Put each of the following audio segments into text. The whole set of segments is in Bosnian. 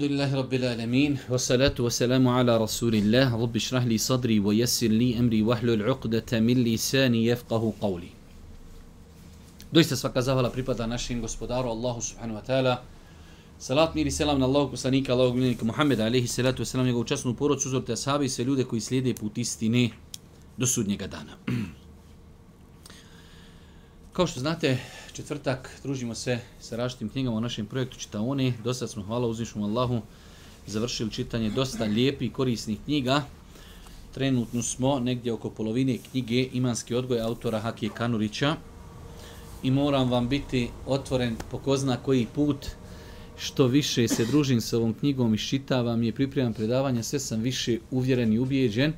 Alhamdulillahi Rabbil Alamin, wa salatu wa salamu ala Rasulillah, Rabbi šrah li sadri, wa jesir li emri, wa hlu l'uqdata min lisani, jefqahu qavli. Doista svaka zahvala pripada našim gospodaru, Allahu subhanu wa ta'ala. Salat mir i selam na Allahu kusanika, Allahog gledanika Muhammeda, alaihi salatu wa salam, njegovu časnu porod, suzorite ashabi i sve ljude koji slijede put istine do sudnjega dana. Kao što znate, četvrtak družimo se sa različitim knjigama o našem projektu Čitaone. Do sad smo, hvala uzvišom Allahu, završili čitanje dosta lijepih i korisnih knjiga. Trenutno smo negdje oko polovine knjige Imanski odgoj autora Hakije Kanurića. I moram vam biti otvoren po ko zna koji put što više se družim sa ovom knjigom i šitavam je pripremam predavanja, sve sam više uvjeren i ubijeđen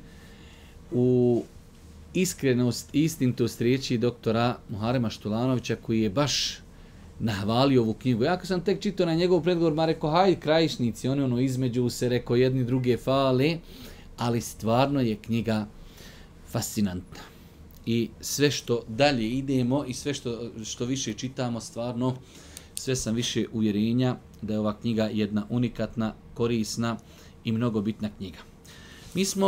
u iskrenost i istintost riječi doktora Muharema Štulanovića koji je baš nahvalio ovu knjigu. Ja kad sam tek čitao na njegov predgovor, ma rekao, haj, krajišnici, oni ono između se rekao jedni druge fale, ali stvarno je knjiga fascinantna. I sve što dalje idemo i sve što, što više čitamo, stvarno, sve sam više uvjerenja da je ova knjiga jedna unikatna, korisna i mnogo bitna knjiga. Mi smo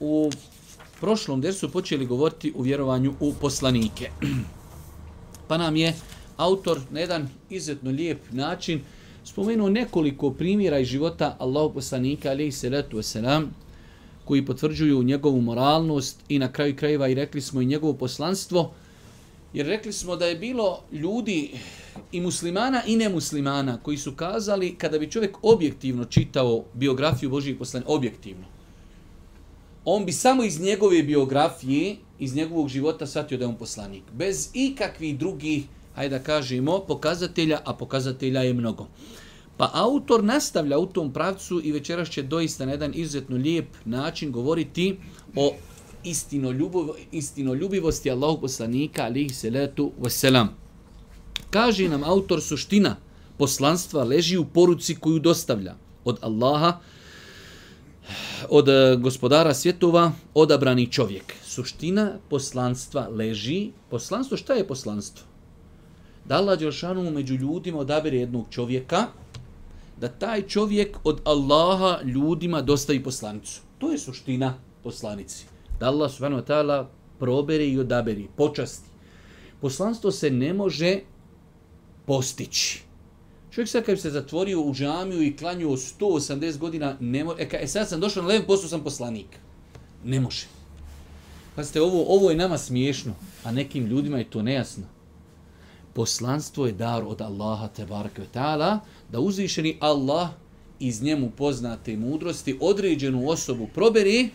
u prošlom dersu počeli govoriti u vjerovanju u poslanike. Pa nam je autor na jedan izuzetno lijep način spomenuo nekoliko primjera iz života Allahog poslanika ali i salatu wasalam, koji potvrđuju njegovu moralnost i na kraju krajeva i rekli smo i njegovo poslanstvo jer rekli smo da je bilo ljudi i muslimana i nemuslimana koji su kazali kada bi čovjek objektivno čitao biografiju Božijeg poslanika objektivno on bi samo iz njegove biografije, iz njegovog života shvatio da je on poslanik. Bez ikakvih drugih, hajde da kažemo, pokazatelja, a pokazatelja je mnogo. Pa autor nastavlja u tom pravcu i večeras će doista na jedan izuzetno lijep način govoriti o istinoljubivosti Allahog poslanika, alihi salatu wasalam. Kaže nam autor suština poslanstva leži u poruci koju dostavlja od Allaha, od eh, gospodara svjetova odabrani čovjek. Suština poslanstva leži. Poslanstvo, šta je poslanstvo? Da Allah Đelšanu među ljudima odabere jednog čovjeka, da taj čovjek od Allaha ljudima dostavi poslanicu. To je suština poslanici. Da Allah subhanahu wa ta'ala probere i odaberi, počasti. Poslanstvo se ne može postići. Čovjek sad kad bi se zatvorio u džamiju i klanjuo 180 godina, ne mo... e, ka, e sad sam došao na levim postu, sam poslanik. Ne može. Pazite, ovo, ovo je nama smiješno, a nekim ljudima je to nejasno. Poslanstvo je dar od Allaha te barke ta'ala, da uzvišeni Allah iz njemu poznate mudrosti određenu osobu proberi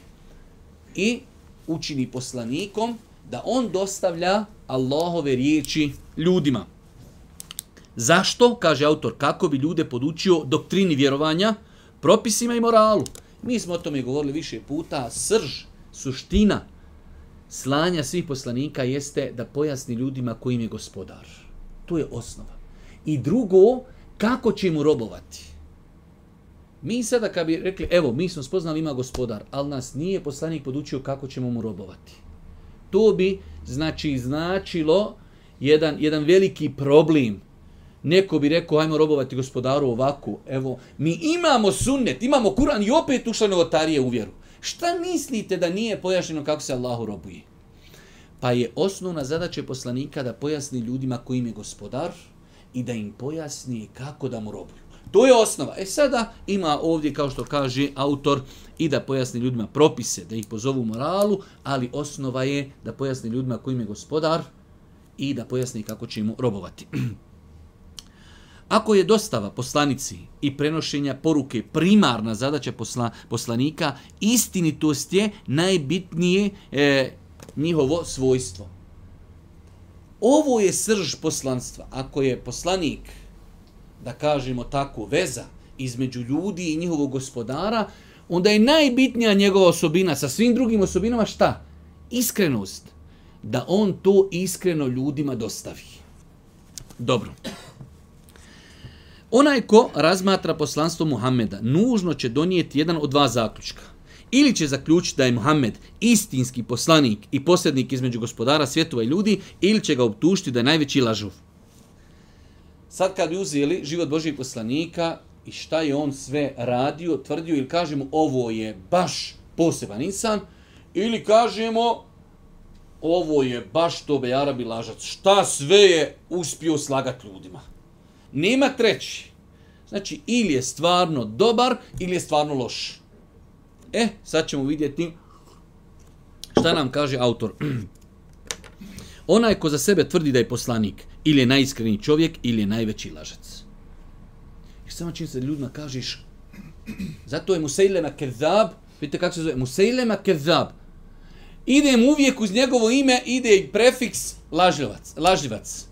i učini poslanikom da on dostavlja Allahove riječi ljudima. Zašto, kaže autor, kako bi ljude podučio doktrini vjerovanja, propisima i moralu. Mi smo o tome govorili više puta, srž, suština slanja svih poslanika jeste da pojasni ljudima kojim je gospodar. To je osnova. I drugo, kako će mu robovati. Mi sada kad bi rekli, evo, mi smo spoznali ima gospodar, ali nas nije poslanik podučio kako ćemo mu robovati. To bi, znači, značilo jedan, jedan veliki problem Neko bi rekao, ajmo robovati gospodaru ovako. Evo, mi imamo sunnet, imamo Kur'an i opet ušla novotarije u vjeru. Šta mislite da nije pojašnjeno kako se Allahu robuje? Pa je osnovna zadaća poslanika da pojasni ljudima kojim je gospodar i da im pojasni kako da mu robuju. To je osnova. E sada ima ovdje, kao što kaže autor, i da pojasni ljudima propise, da ih pozovu moralu, ali osnova je da pojasni ljudima kojim je gospodar i da pojasni kako će mu robovati. Ako je dostava poslanici i prenošenja poruke primarna zadaća posla, poslanika, istinitost je najbitnije e, njihovo svojstvo. Ovo je srž poslanstva. Ako je poslanik, da kažemo tako, veza između ljudi i njihovog gospodara, onda je najbitnija njegova osobina sa svim drugim osobinama šta? iskrenost, da on to iskreno ljudima dostavi. Dobro. Onaj ko razmatra poslanstvo Muhammeda, nužno će donijeti jedan od dva zaključka. Ili će zaključiti da je Muhammed istinski poslanik i posljednik između gospodara svjetova i ljudi, ili će ga optužiti da je najveći lažov. Sad kad bi uzeli život Božih poslanika i šta je on sve radio, tvrdio ili kažemo ovo je baš poseban insan, ili kažemo ovo je baš to bejarabi lažac, šta sve je uspio slagati ljudima. Nema treći. Znači, ili je stvarno dobar, ili je stvarno loš. E, sad ćemo vidjeti šta nam kaže autor. Onaj ko za sebe tvrdi da je poslanik, ili je najiskreniji čovjek, ili je najveći lažac. I samo čim se ljudima kažeš, zato je Musejlema Kezab, vidite kako se zove, Musejlema Kezab. Ide uvijek uz njegovo ime, ide i prefiks lažljivac. lažljivac.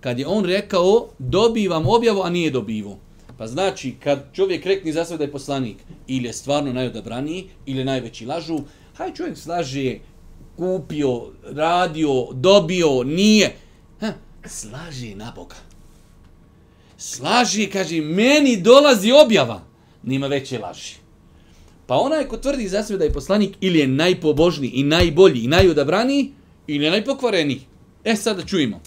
Kad je on rekao, dobivam objavu, a nije dobivo. Pa znači, kad čovjek rekne za sve da je poslanik, ili je stvarno najodabraniji, ili je najveći lažu, haj čovjek slaže, kupio, radio, dobio, nije. Ha, slaže na Boga. Slaže, kaže, meni dolazi objava. Nima veće laži. Pa onaj ko tvrdi za sve da je poslanik, ili je najpobožniji, i najbolji, i najodabraniji, ili je najpokvareniji. E, sada čujemo.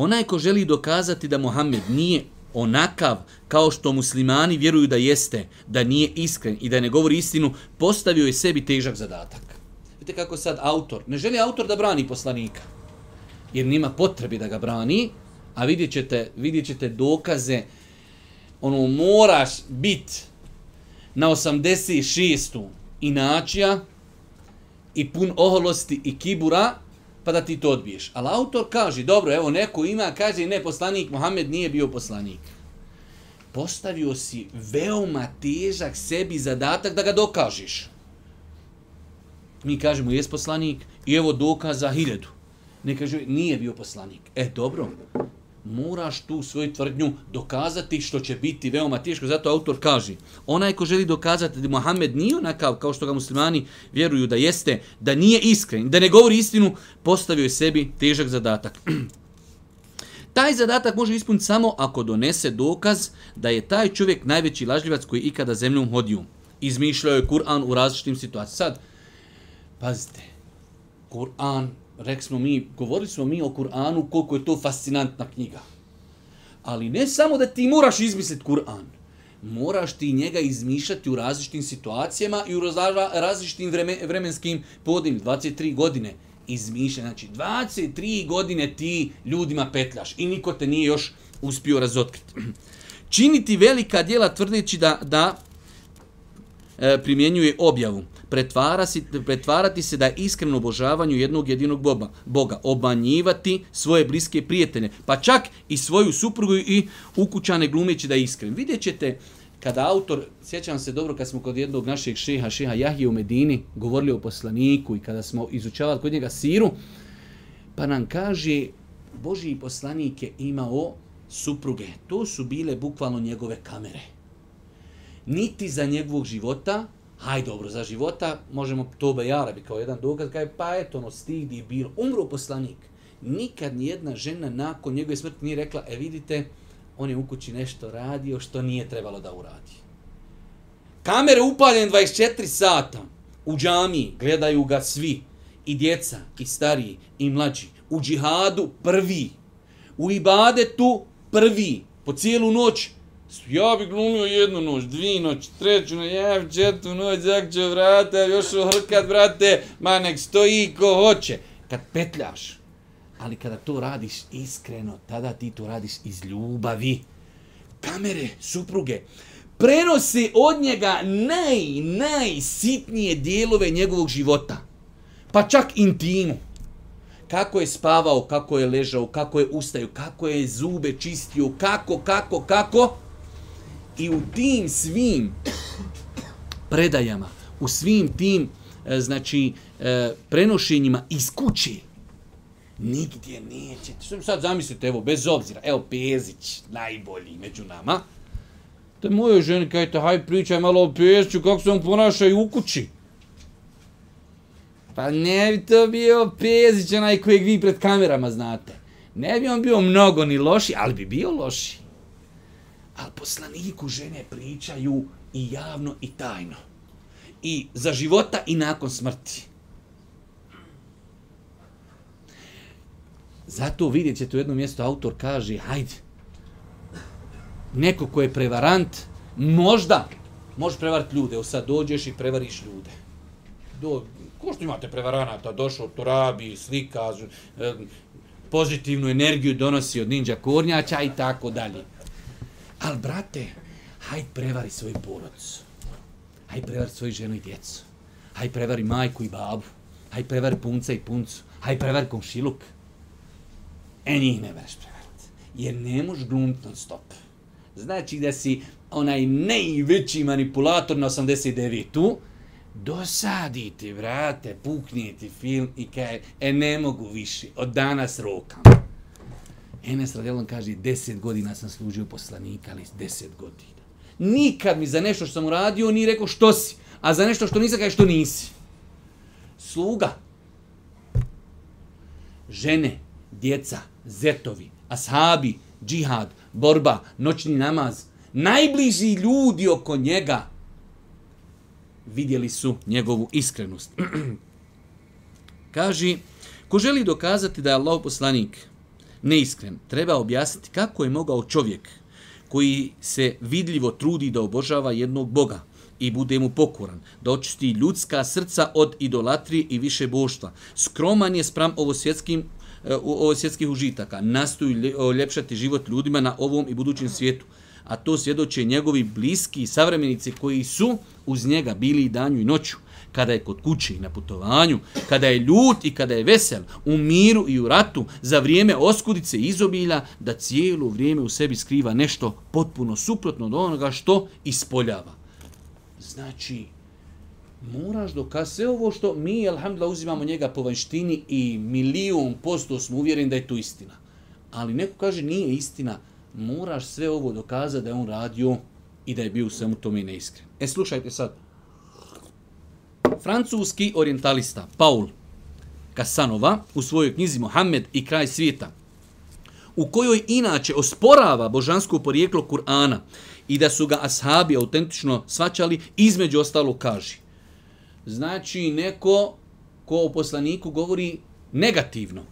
Onaj ko želi dokazati da Mohamed nije onakav kao što muslimani vjeruju da jeste, da nije iskren i da ne govori istinu, postavio je sebi težak zadatak. Vidite kako sad autor, ne želi autor da brani poslanika, jer nima potrebi da ga brani, a vidjet ćete, vidjet ćete dokaze, ono, moraš bit na 86. inačija i pun oholosti i kibura, pa da ti to odbiješ. Ali autor kaže, dobro, evo neko ima, kaže, ne, poslanik Mohamed nije bio poslanik. Postavio si veoma težak sebi zadatak da ga dokažiš. Mi kažemo, jes poslanik, i evo dokaza hiljadu. Ne kaže, nije bio poslanik. E, dobro, moraš tu svoju tvrdnju dokazati što će biti veoma teško. Zato autor kaže, onaj ko želi dokazati da Muhammed nije onakav kao što ga muslimani vjeruju da jeste, da nije iskren, da ne govori istinu, postavio je sebi težak zadatak. taj zadatak može ispuniti samo ako donese dokaz da je taj čovjek najveći lažljivac koji ikada zemljom hodio. Izmišljao je Kur'an u različitim situacijama. Sad, pazite, Kur'an rekli smo mi, govorili smo mi o Kur'anu koliko je to fascinantna knjiga. Ali ne samo da ti moraš izmisliti Kur'an, moraš ti njega izmišljati u različitim situacijama i u različitim vremenskim podim, 23 godine izmišljati. Znači, 23 godine ti ljudima petljaš i niko te nije još uspio razotkriti. Činiti velika dijela tvrdeći da, da e, primjenjuje objavu pretvara si, pretvarati se da je iskreno obožavanju jednog jedinog boga, boga, obanjivati svoje bliske prijatelje, pa čak i svoju suprugu i ukućane glumeći da je iskren. Vidjet ćete, kada autor, sjećam se dobro kad smo kod jednog našeg šeha, šeha Jahije u Medini, govorili o poslaniku i kada smo izučavali kod njega siru, pa nam kaže, Božiji poslanik je imao supruge. To su bile bukvalno njegove kamere. Niti za njegovog života, haj dobro, za života možemo to i Arabi kao jedan dokaz, kaj pa eto, ono, stidi bilo, umro poslanik. Nikad nijedna žena nakon njegove smrti nije rekla, e vidite, on je u kući nešto radio što nije trebalo da uradi. Kamere upaljene 24 sata u džamiji, gledaju ga svi, i djeca, i stariji, i mlađi. U džihadu prvi, u ibadetu prvi, po cijelu noć Ja bi glumio jednu noć, dvi noć, treću noć, ja bi četvu noć, zak vrata, još uhrkat, brate, ma nek stoji ko hoće. Kad petljaš, ali kada to radiš iskreno, tada ti to radiš iz ljubavi. Kamere, supruge, prenose od njega naj, najsitnije dijelove njegovog života. Pa čak intimu. Kako je spavao, kako je ležao, kako je ustaju, kako je zube čistio, kako, kako, kako i u tim svim predajama, u svim tim e, znači e, prenošenjima iz kuće nigdje što Sad zamislite, evo, bez obzira, evo Pezić, najbolji među nama. To je moje ženi, kajte, haj pričaj malo o Peziću, kako se on ponaša i u kući. Pa ne bi to bio Pezić, onaj kojeg vi pred kamerama znate. Ne bi on bio mnogo ni loši, ali bi bio loši. Ali poslaniku žene pričaju i javno i tajno. I za života i nakon smrti. Zato vidjet ćete u jednom mjestu autor kaže, hajde, neko ko je prevarant, možda može prevariti ljude. O sad dođeš i prevariš ljude. Do, ko što imate prevaranata, došao to rabi, slika, pozitivnu energiju donosi od ninja kornjača i tako dalje. Ali, brate, hajde prevari svoju porodicu. Hajde prevari svoju ženu i djecu. Hajde prevari majku i babu. Hajde prevari punca i puncu. Hajde prevari komšiluk. E njih ne vereš prevariti. Jer ne možeš glumiti non stop. Znači da si onaj najveći manipulator na 89-u, dosaditi, vrate, puknijeti film i kaj, e ne mogu više, od danas rokam. Enes Radjelan kaže, deset godina sam služio poslanika, ali deset godina. Nikad mi za nešto što sam uradio nije rekao što si, a za nešto što nisam kaže što nisi. Sluga. Žene, djeca, zetovi, ashabi, džihad, borba, noćni namaz, najbliži ljudi oko njega vidjeli su njegovu iskrenost. Kaži, ko želi dokazati da je Allah poslanik neiskren, treba objasniti kako je mogao čovjek koji se vidljivo trudi da obožava jednog Boga i bude mu pokoran, da očisti ljudska srca od idolatrije i više boštva. Skroman je spram ovosvjetskim E, svjetskih užitaka, nastoji ljepšati život ljudima na ovom i budućem svijetu. A to svjedoče njegovi bliski savremenici koji su uz njega bili i danju i noću. Kada je kod kući i na putovanju, kada je ljut i kada je vesel, u miru i u ratu, za vrijeme oskudice i izobilja, da cijelo vrijeme u sebi skriva nešto potpuno suprotno od onoga što ispoljava. Znači, moraš dokazati sve ovo što mi, alhamdulillah, uzimamo njega po vanštini i milijun posto smo uvjereni da je to istina. Ali neko kaže nije istina, moraš sve ovo dokazati da je on radio i da je bio u svemu tome neiskren. E, slušajte sad. Francuski orientalista Paul Kasanova u svojoj knjizi Mohamed i kraj svijeta, u kojoj inače osporava božansko porijeklo Kur'ana i da su ga ashabi autentično svačali, između ostalo kaže – znači neko ko o poslaniku govori negativno.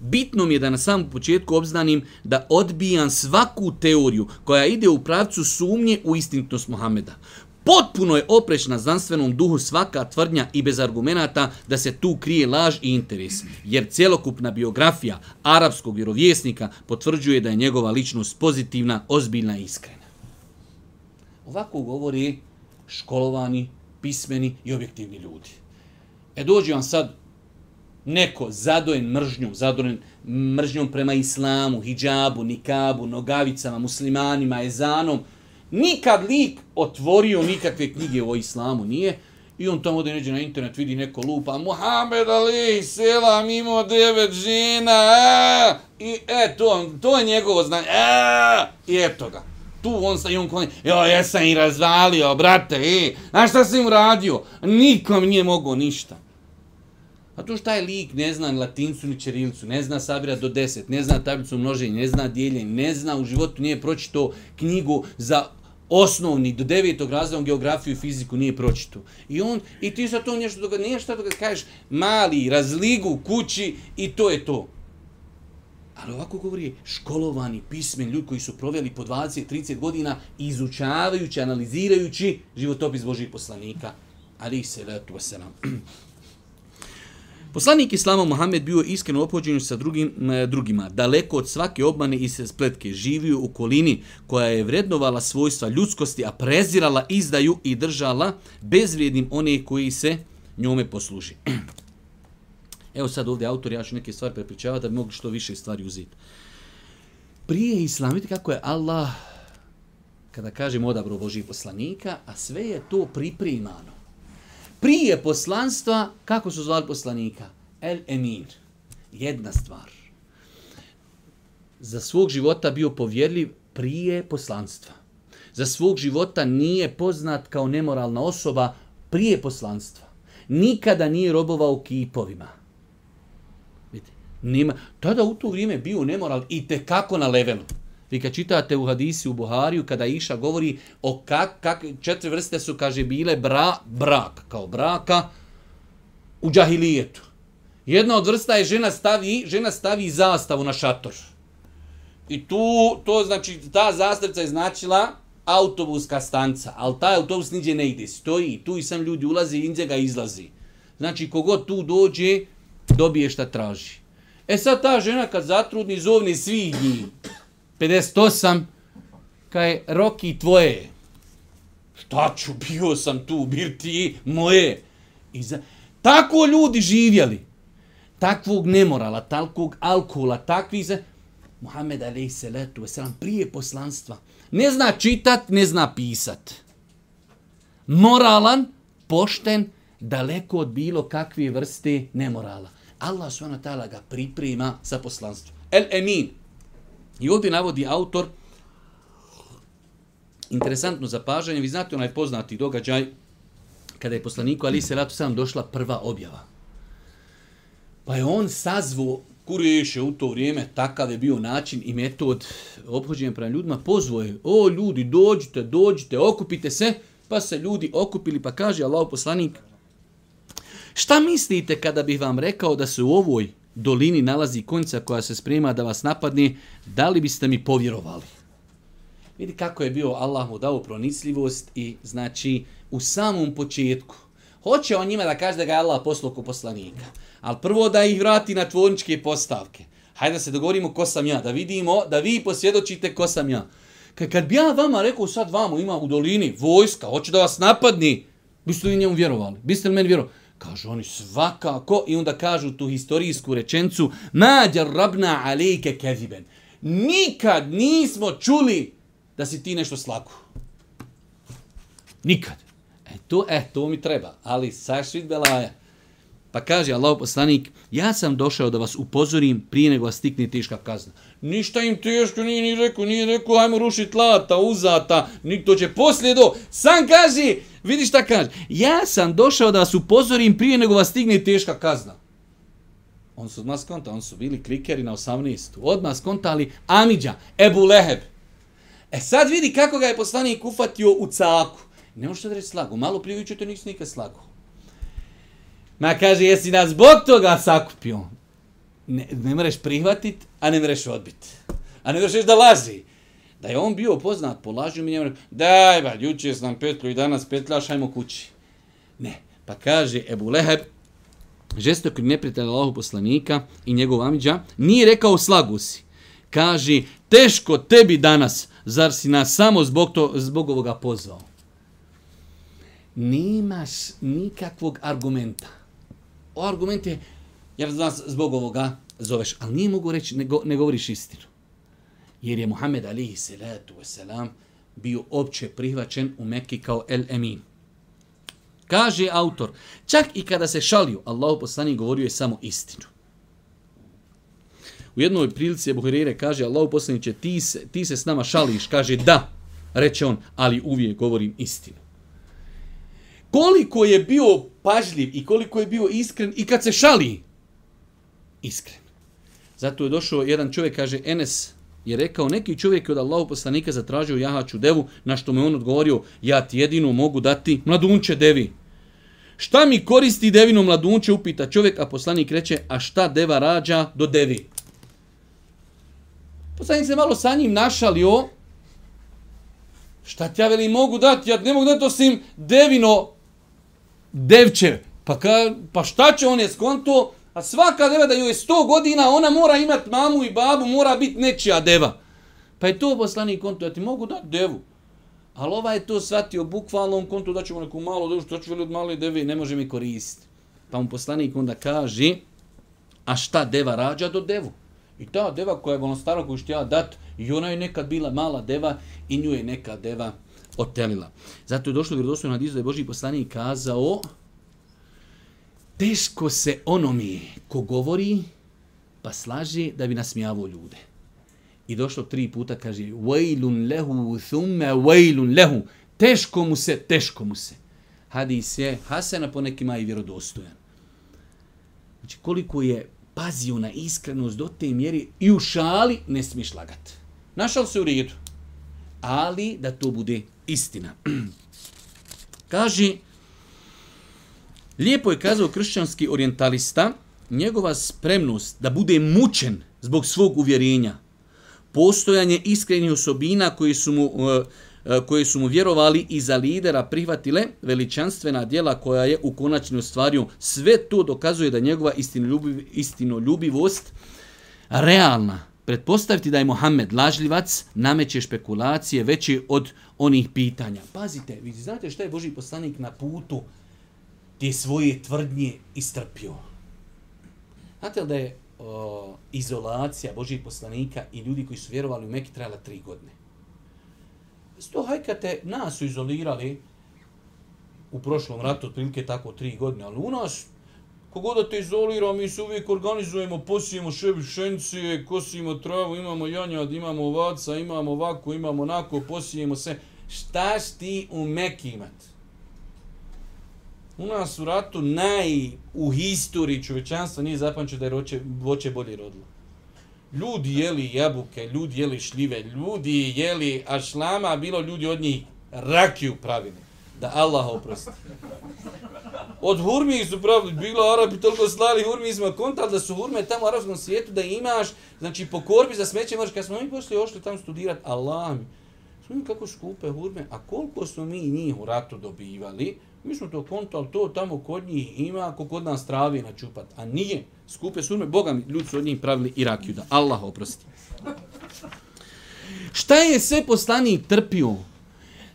Bitno mi je da na samom početku obznanim da odbijam svaku teoriju koja ide u pravcu sumnje u istinitnost Mohameda. Potpuno je oprečna znanstvenom duhu svaka tvrdnja i bez argumenata da se tu krije laž i interes, jer cjelokupna biografija arapskog vjerovjesnika potvrđuje da je njegova ličnost pozitivna, ozbiljna i iskrena. Ovako govori školovani pismeni i objektivni ljudi. E dođe vam sad neko zadojen mržnjom, zadojen mržnjom prema islamu, hijabu, nikabu, nogavicama, muslimanima, ezanom, nikad lik otvorio nikakve knjige o islamu nije, I on tamo da neđe na internet, vidi neko lupa, Muhammed Ali, selam, imao devet žena, a, i e, to, to je njegovo znanje, a, i eto ga tu on sa i on konje, jo, jesam i razvalio, brate, e, znaš šta sam im radio? Nikom nije mogao ništa. A to šta je lik, ne zna ni latincu ni čerilcu, ne zna sabira do deset, ne zna tablicu množenja, ne zna dijeljenje, ne zna u životu, nije pročito knjigu za osnovni, do devetog razreda, on geografiju i fiziku nije pročitao. I on, i ti sa to nešto doga, nije šta doga, kažeš, mali, razligu, kući i to je to. Ali ovako govori školovani, pismen ljudi koji su proveli po 20-30 godina izučavajući, analizirajući životopis Božih poslanika. Ali se letu vaselam. Poslanik Islama Muhammed bio iskreno opođenju sa drugim, e, drugima, daleko od svake obmane i se spletke, živio u kolini koja je vrednovala svojstva ljudskosti, a prezirala izdaju i držala bezvrijednim one koji se njome posluži. Evo sad ovdje autor, ja ću neke stvari prepričavati da bi mogli što više stvari uzeti. Prije Islama, vidite kako je Allah, kada kažemo odabro Božih poslanika, a sve je to pripremano. Prije poslanstva, kako su zvali poslanika? El Emir. Jedna stvar. Za svog života bio povjerljiv prije poslanstva. Za svog života nije poznat kao nemoralna osoba prije poslanstva nikada nije robovao kipovima. Vidite, nema, tada u to vrijeme bio nemoral i te kako na levelu. Vi kad čitate u hadisi u Buhariju, kada Iša govori o kak, kak, četiri vrste su, kaže, bile bra, brak, kao braka u džahilijetu. Jedna od vrsta je žena stavi, žena stavi zastavu na šator. I tu, to znači, ta zastavica je značila autobuska stanca, ali taj autobus niđe ne ide, stoji, tu i sam ljudi ulazi i ga izlazi. Znači, kogod tu dođe, dobije šta traži. E sad ta žena kad zatrudni, zovne svih njih, 58, kaj Roki tvoje. Šta ću, bio sam tu, bir ti moje. I za... Tako ljudi živjeli. Takvog nemorala, takvog alkohola, takvi za... Muhammed alaih salatu wasalam, prije poslanstva. Ne zna čitat, ne zna pisat. Moralan, pošten, daleko od bilo kakve vrste nemorala. Allah subhanahu wa ta'ala ga priprema za poslanstvo. El Emin. I ovdje navodi autor interesantno zapažanje. Vi znate onaj poznati događaj kada je poslaniku Ali se ratu sam došla prva objava. Pa je on sazvo Kuriše u to vrijeme, takav je bio način i metod obhođenja prema ljudima, pozvoje, o ljudi, dođite, dođite, okupite se, pa se ljudi okupili, pa kaže Allah poslanik, šta mislite kada bih vam rekao da se u ovoj dolini nalazi konjica koja se sprema da vas napadne, da li biste mi povjerovali? Vidi kako je bio Allah mu dao pronicljivost i znači u samom početku. Hoće on njima da kaže da ga je Allah poslao ko poslanika. Ali prvo da ih vrati na tvorničke postavke. Hajde da se dogovorimo ko sam ja, da vidimo, da vi posvjedočite ko sam ja. Kad, kad bi ja vama rekao sad vamo ima u dolini vojska, hoće da vas napadni, biste li njemu vjerovali? Biste li meni vjerovali? Kažu oni svakako i onda kažu tu historijsku rečencu Mađar rabna alejke keziben. Nikad nismo čuli da si ti nešto slaku. Nikad. E to, e, to mi treba. Ali sašvit belaja. Pa kaže Allah poslanik, ja sam došao da vas upozorim prije nego vas stikne teška kazna. Ništa im teško nije ni rekao, nije rekao, ajmo rušiti lata, uzata, to će poslije do. Sam kaže, vidi šta kaže, ja sam došao da vas upozorim prije nego vas stigne teška kazna. On su odmah skonta, on su bili klikeri na 18. Odmah skontali Amidža, Ebu Leheb. E sad vidi kako ga je poslanik ufatio u caku. Ne možete da reći slagu, malo prije to nisi nikad slagu. Ma kaže, jesi nas zbog toga sakupio? Ne, ne mreš prihvatit, a ne mreš odbit. A ne mreš da laži. Da je on bio poznat po lažu, mi njemu daj ba, juče sam petlju i danas petljaš, hajmo kući. Ne, pa kaže Ebu Leheb, žestok neprijatelj Allahu poslanika i njegov amidža, nije rekao slagu si. Kaže, teško tebi danas, zar si nas samo zbog, to, zbog ovoga pozvao? Nemaš nikakvog argumenta o argument je, jer nas zbog ovoga zoveš, ali nije mogu reći, ne, go, ne govoriš istinu. Jer je Muhammed alihi salatu wasalam bio opće prihvaćen u Mekki kao El Emin. Kaže autor, čak i kada se šalio, Allahu poslanik govorio je samo istinu. U jednoj prilici je Buhirire kaže, Allahu poslanik će, ti se, ti se s nama šališ, kaže da, reče on, ali uvijek govorim istinu koliko je bio pažljiv i koliko je bio iskren i kad se šali iskren. Zato je došao jedan čovjek, kaže Enes, je rekao, neki čovjek je od Allahu poslanika zatražio jahaću devu, na što mu on odgovorio, ja ti jedino mogu dati mladunče devi. Šta mi koristi devino mladunče, upita čovjek, a poslanik reče, a šta deva rađa do devi? Poslanik se malo sa njim našalio, šta ti ja veli mogu dati, ja ne mogu dati osim devino devče, pa, ka, pa šta će on je skonto, a svaka deva da joj je 100 godina, ona mora imat mamu i babu, mora biti nečija deva. Pa je to poslani kontu, ja ti mogu dati devu. Ali ovaj je to shvatio bukvalno on konto da ćemo neku malu devu, što ću veli od male deve, ne može mi koristiti. Pa mu poslanik onda kaže, a šta deva rađa do devu? I ta deva koja je ono koju što ja dat, i ona je nekad bila mala deva i nju je neka deva otelila. Zato je došlo vjerodostojno na da je Boži poslanik kazao teško se onome ko govori pa slaže da bi nasmijavao ljude. I došlo tri puta, kaže, vajlun lehu thumme vajlun lehu. Teško mu se, teško mu se. hadis je Hasana po nekima i vjerodostojan. Znači koliko je pazio na iskrenost do te mjeri i u šali ne smiješ lagat. Našao se u redu. Ali da to bude istina. Kaže, lijepo je kazao kršćanski orientalista, njegova spremnost da bude mučen zbog svog uvjerenja, postojanje iskrenih osobina koji su mu, e, e, koje su mu vjerovali i za lidera prihvatile veličanstvena dijela koja je u konačnoj stvariju. Sve to dokazuje da njegova istinoljubiv, istinoljubivost realna. Pretpostaviti da je Mohamed lažljivac, nameće špekulacije veće od onih pitanja. Pazite, vi znate šta je Boži poslanik na putu te svoje tvrdnje istrpio? Znate li da je o, izolacija Božih poslanika i ljudi koji su vjerovali u Mekke trajala tri godine? Sto hajkate, nas su izolirali u prošlom ratu, otprilike tako tri godine, ali u nas, Kogoda te izolira, mi se uvijek organizujemo, posijemo šebi šencije, kosimo travu, imamo janjad, imamo ovaca, imamo ovako, imamo onako, posijemo se. Šta ti u Mekke imati? U nas u ratu naj u historiji čovečanstva nije zapamćeno da je roće, voće bolje rodilo. Ljudi jeli jabuke, ljudi jeli šljive, ljudi jeli ašlama, bilo ljudi od njih rakiju pravili. Da Allah oprosti. Od hurmi su pravili, bilo Arabi toliko slali hurmi, konta, da su hurme tamo u arabskom svijetu, da imaš, znači po korbi za smeće moraš, kad smo mi poslije ošli tamo studirati, Allah mi, smo kako skupe hurme, a koliko smo mi njih u ratu dobivali, Mi smo to kontali, to tamo kod njih ima, ako kod nas travi na čupat. A nije. Skupe surme, Boga mi, ljudi su od njih pravili Irakiju, da Allah oprosti. Šta je sve poslanik trpio?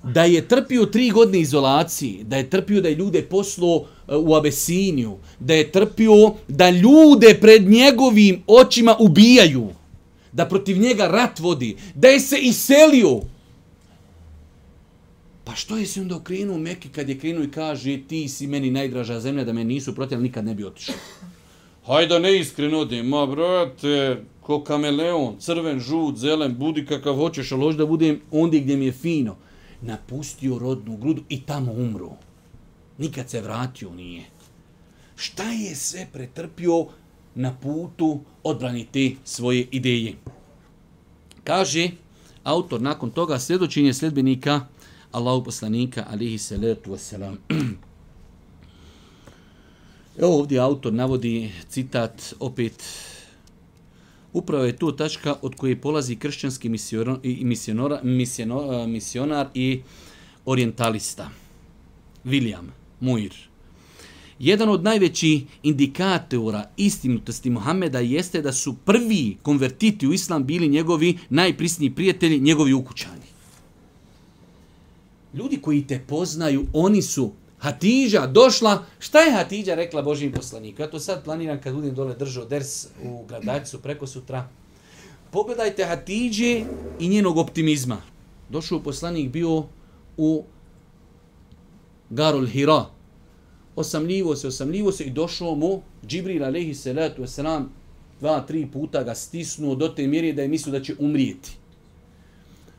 Da je trpio tri godine izolacije, da je trpio da je ljude poslo e, u Abesiniju, da je trpio da ljude pred njegovim očima ubijaju, da protiv njega rat vodi, da je se iselio, Pa što je se onda okrenuo Meki kad je krenuo i kaže ti si meni najdraža zemlja da me nisu protiv, nikad ne bi otišao. Hajde ne iskreno odi, ma brate, ko kameleon, crven, žut, zelen, budi kakav hoćeš, ali hoće da budem ondje gdje mi je fino. Napustio rodnu grudu i tamo umro. Nikad se vratio nije. Šta je sve pretrpio na putu odbraniti svoje ideje? Kaže autor nakon toga sljedočenje sljedbenika Allahu poslanika alihi salatu wasalam. Evo ovdje autor navodi citat opet Upravo je tu tačka od koje polazi kršćanski misionora, misionar, misionar, misionar i orientalista. William Muir. Jedan od najvećih indikatora istinutosti Muhameda jeste da su prvi konvertiti u islam bili njegovi najprisniji prijatelji, njegovi ukućani ljudi koji te poznaju, oni su Hatidža došla, šta je Hatidža rekla Božim poslaniku? Ja to sad planiram kad budem dole držao ders u gradačcu preko sutra. Pogledajte Hatidže i njenog optimizma. Došao poslanik bio u Garul Hira. Osamljivo se, osamljivo se i došao mu Džibril alaihi salatu wasalam dva, tri puta ga stisnuo do te mjere da je mislio da će umrijeti.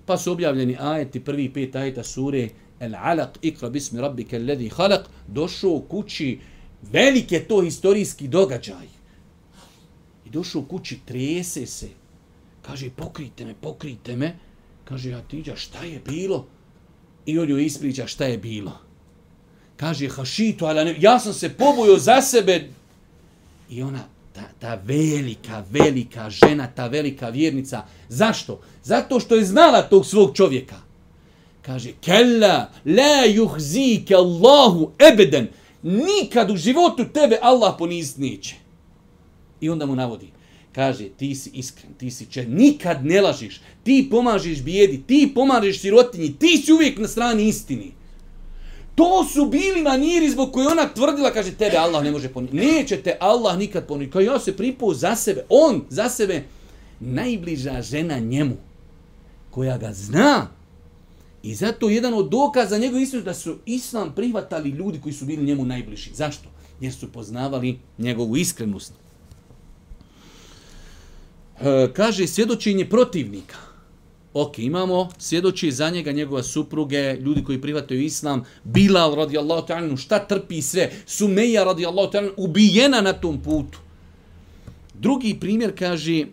Pa su objavljeni ajeti, prvi pet ajeta sure El alaq ikra bismi rabbike alladhi khalaq došao kući velike to historijski događaj. I došao kući trese se. Kaže pokrite me, pokrite me. Kaže Hatidja, šta je bilo? I on joj ispriča šta je bilo. Kaže hašitu, ali ja sam se pobojio za sebe. I ona ta, ta velika, velika žena, ta velika vjernica. Zašto? Zato što je znala tog svog čovjeka. Kaže, kella, la juhzike Allahu ebeden. Nikad u životu tebe Allah ponizit neće. I onda mu navodi. Kaže, ti si iskren, ti si če, nikad ne lažiš, ti pomažeš bijedi, ti pomažeš sirotinji, ti si uvijek na strani istini. To su bili maniri zbog koje ona tvrdila, kaže, tebe Allah ne može poniti. Neće te Allah nikad poniti. Kao ja se pripao za sebe, on za sebe, najbliža žena njemu, koja ga zna. I zato jedan od dokaza njegov istinu da su islam prihvatali ljudi koji su bili njemu najbliži. Zašto? Jer su poznavali njegovu iskrenost. E, kaže svjedočenje protivnika. Ok, imamo svjedoči za njega, njegova supruge, ljudi koji prihvataju islam, Bilal radijallahu ta'ala, šta trpi sve, Sumeja radijallahu ta'ala, ubijena na tom putu. Drugi primjer kaže,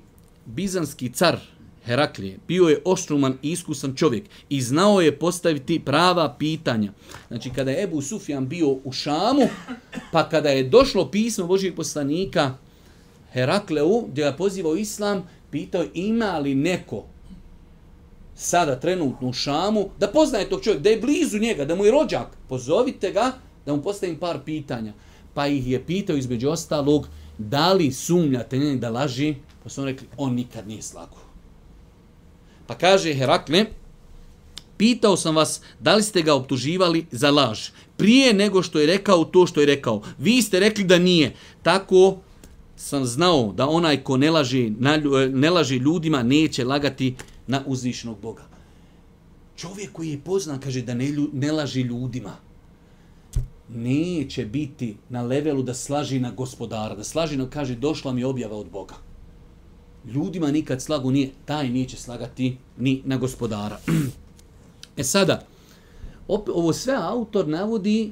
bizanski car Heraklije bio je oštruman i iskusan čovjek i znao je postaviti prava pitanja. Znači, kada je Ebu Sufjan bio u Šamu, pa kada je došlo pismo Božijeg poslanika Herakleu, gdje ga pozivao islam, pitao ima li neko sada trenutno u Šamu, da poznaje tog čovjeka, da je blizu njega, da mu je rođak, pozovite ga da mu postavim par pitanja. Pa ih je pitao između ostalog, da li sumnjate njeni da laži, pa su on rekli, on nikad nije slago. Pa kaže Herakle, pitao sam vas da li ste ga optuživali za laž. Prije nego što je rekao to što je rekao. Vi ste rekli da nije. Tako sam znao da onaj ko ne laži, ne laži ljudima neće lagati na uzvišnog Boga. Čovjek koji je poznan kaže da ne, ne laži ljudima neće biti na levelu da slaži na gospodara, da slaži na, kaže, došla mi objava od Boga. Ljudima nikad slagu nije, taj neće slagati ni na gospodara. e sada, ovo sve autor navodi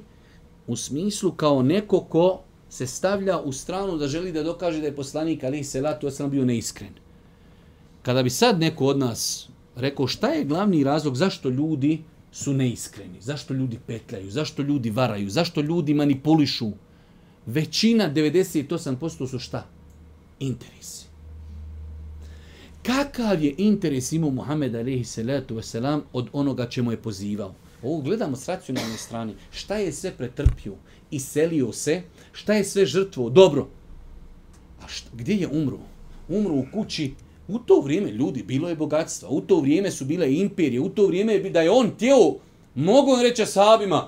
u smislu kao neko ko se stavlja u stranu da želi da dokaže da je poslanik Ali Selatu sam bio neiskren. Kada bi sad neko od nas rekao šta je glavni razlog zašto ljudi su neiskreni, zašto ljudi petljaju, zašto ljudi varaju, zašto ljudi manipulišu, većina, 98% su šta? Interesi. Kakav je interes imao Muhammed alaihi salatu wasalam od onoga čemu je pozivao? Ovo gledamo s racionalne strane. Šta je sve pretrpio? Iselio se? Šta je sve žrtvo? Dobro. A šta, gdje je umro? Umro u kući U to vrijeme ljudi bilo je bogatstva, u to vrijeme su bile imperije, u to vrijeme je da je on tijelo, mogu on reći sahabima,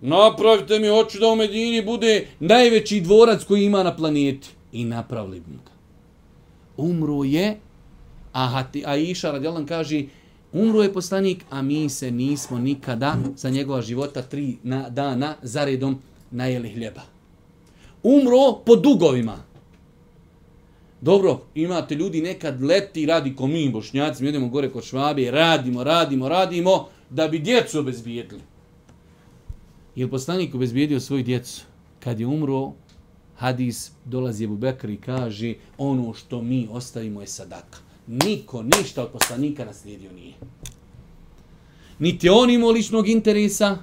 napravite mi, hoću da u Medini bude najveći dvorac koji ima na planeti. I napravili bi ga. Umro je, a, a Iša radijalan kaže, umro je poslanik, a mi se nismo nikada za njegova života tri na, dana zaredom najeli hljeba. Umro po dugovima. Dobro, imate ljudi nekad leti, radi ko mi, bošnjaci, mi idemo gore kod švabe, radimo, radimo, radimo, da bi djecu obezbijedili. Je poslanik obezbijedio svoju djecu? Kad je umro, hadis dolazi Ebu Bekr i kaže, ono što mi ostavimo je sadaka. Niko ništa od poslanika naslijedio nije. Niti on imao ličnog interesa,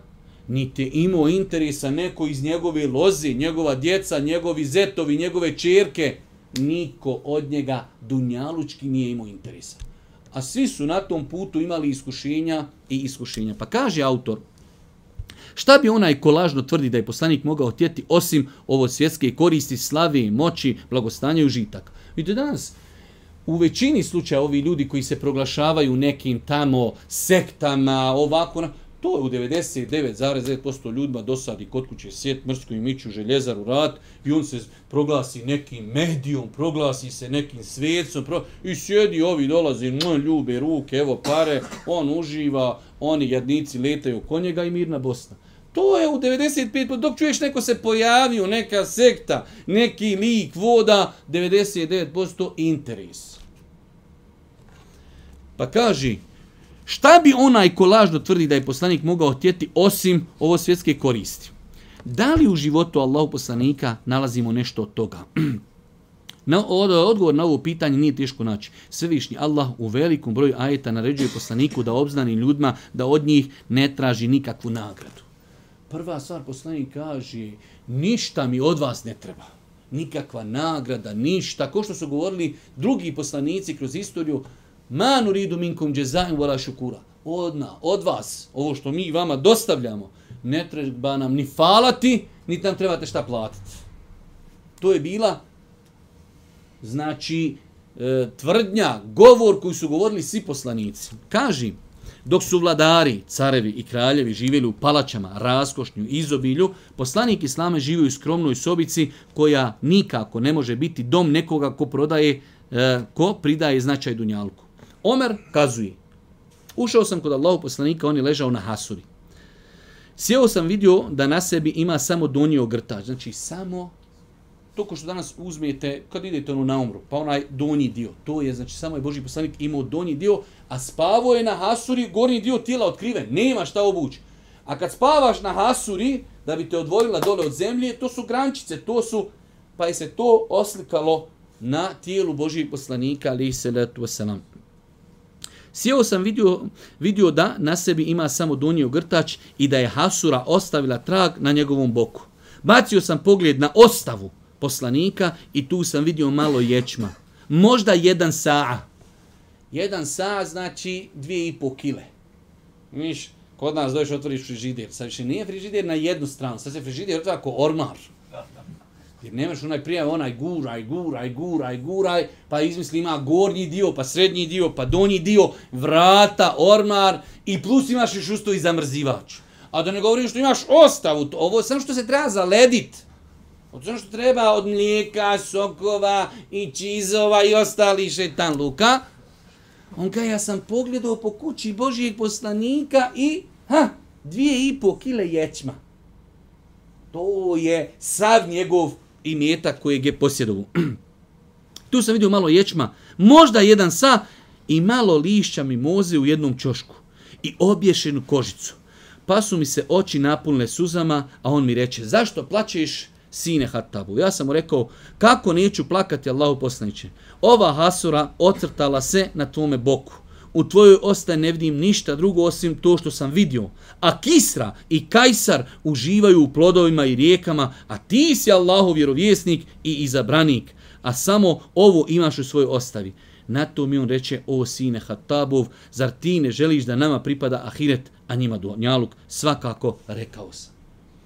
niti imao interesa neko iz njegove loze, njegova djeca, njegovi zetovi, njegove čerke, niko od njega dunjalučki nije imao interesa. A svi su na tom putu imali iskušenja i iskušenja. Pa kaže autor, šta bi onaj ko lažno tvrdi da je poslanik mogao tjeti osim ovo svjetske koristi, slavi, moći, blagostanja i užitak? Vidite danas, u većini slučaja ovi ljudi koji se proglašavaju nekim tamo sektama, ovako, To je u 99,9% ljudima dosadi kod kuće sjet, mrsku i miću, željezaru, rat i on se proglasi nekim medijom, proglasi se nekim svecom pro... i sjedi ovi dolazi, moj ljube ruke, evo pare, on uživa, oni jednici letaju oko njega i mirna Bosna. To je u 95%, dok čuješ neko se pojavio, neka sekta, neki lik, voda, 99% interes. Pa kaži, Šta bi onaj ko lažno tvrdi da je poslanik mogao tjeti osim ovo svjetske koristi? Da li u životu Allahu poslanika nalazimo nešto od toga? Na, odgovor na ovo pitanje nije teško naći. Svevišnji Allah u velikom broju ajeta naređuje poslaniku da obznani ljudima da od njih ne traži nikakvu nagradu. Prva stvar poslanik kaže, ništa mi od vas ne treba. Nikakva nagrada, ništa. Ko što su govorili drugi poslanici kroz istoriju, Ma nuridu minkum jazaa'an wala shukura. Odna, od vas, ovo što mi vama dostavljamo, ne treba nam ni falati, ni nam trebate šta platiti. To je bila znači e, tvrdnja, govor koji su govorili svi poslanici. Kaži, dok su vladari, carevi i kraljevi živjeli u palačama, raskošnju, izobilju, poslanik Islame živio u skromnoj sobici koja nikako ne može biti dom nekoga ko prodaje, e, ko pridaje značaj dunjalku. Omer kazuje, ušao sam kod Allahu poslanika, on je ležao na hasuri. Sjeo sam vidio da na sebi ima samo donji ogrtač, znači samo to ko što danas uzmete, kad idete ono na umru, pa onaj donji dio, to je, znači samo je Boži poslanik imao donji dio, a spavo je na hasuri, gornji dio tijela otkriven, nema šta obući. A kad spavaš na hasuri, da bi te odvojila dole od zemlje, to su grančice, to su, pa je se to oslikalo na tijelu Božijeg poslanika, ali se letu wasalam. Sjeo sam vidio, vidio da na sebi ima samo donji ogrtač i da je Hasura ostavila trag na njegovom boku. Bacio sam pogled na ostavu poslanika i tu sam vidio malo ječma. Možda jedan saa. Jedan saa znači dvije i po kile. Viš, kod nas dođeš otvoriš frižider. Sad više nije frižider na jednu stranu, sad se frižider otvara kao ormar. Jer nemaš onaj prijav, onaj guraj, guraj, guraj, guraj, pa izmisli ima gornji dio, pa srednji dio, pa donji dio, vrata, ormar i plus imaš još usto i zamrzivač. A da ne govorim što imaš ostavu, ovo samo što se treba zaledit. Od samo što treba od mlijeka, sokova i čizova i ostali šetan luka. On kaže, ja sam pogledao po kući Božijeg poslanika i, ha, dvije i po kile ječma. To je sav njegov i mjeta kojeg je posjedovu. tu sam vidio malo ječma, možda jedan sa i malo lišća mimoze u jednom čošku i obješenu kožicu. Pa su mi se oči napunile suzama, a on mi reče, zašto plaćeš sine Hatabu? Ja sam mu rekao, kako neću plakati Allahu poslaniće? Ova hasura ocrtala se na tvome boku. U tvojoj ostaje ne vidim ništa drugo osim to što sam vidio. A Kisra i Kajsar uživaju u plodovima i rijekama, a ti si Allahov vjerovjesnik i izabranik. A samo ovo imaš u svojoj ostavi. Na to mi on reče, o sine Hatabov, zar ti ne želiš da nama pripada ahiret, a njima donjaluk? Svakako, rekao sam.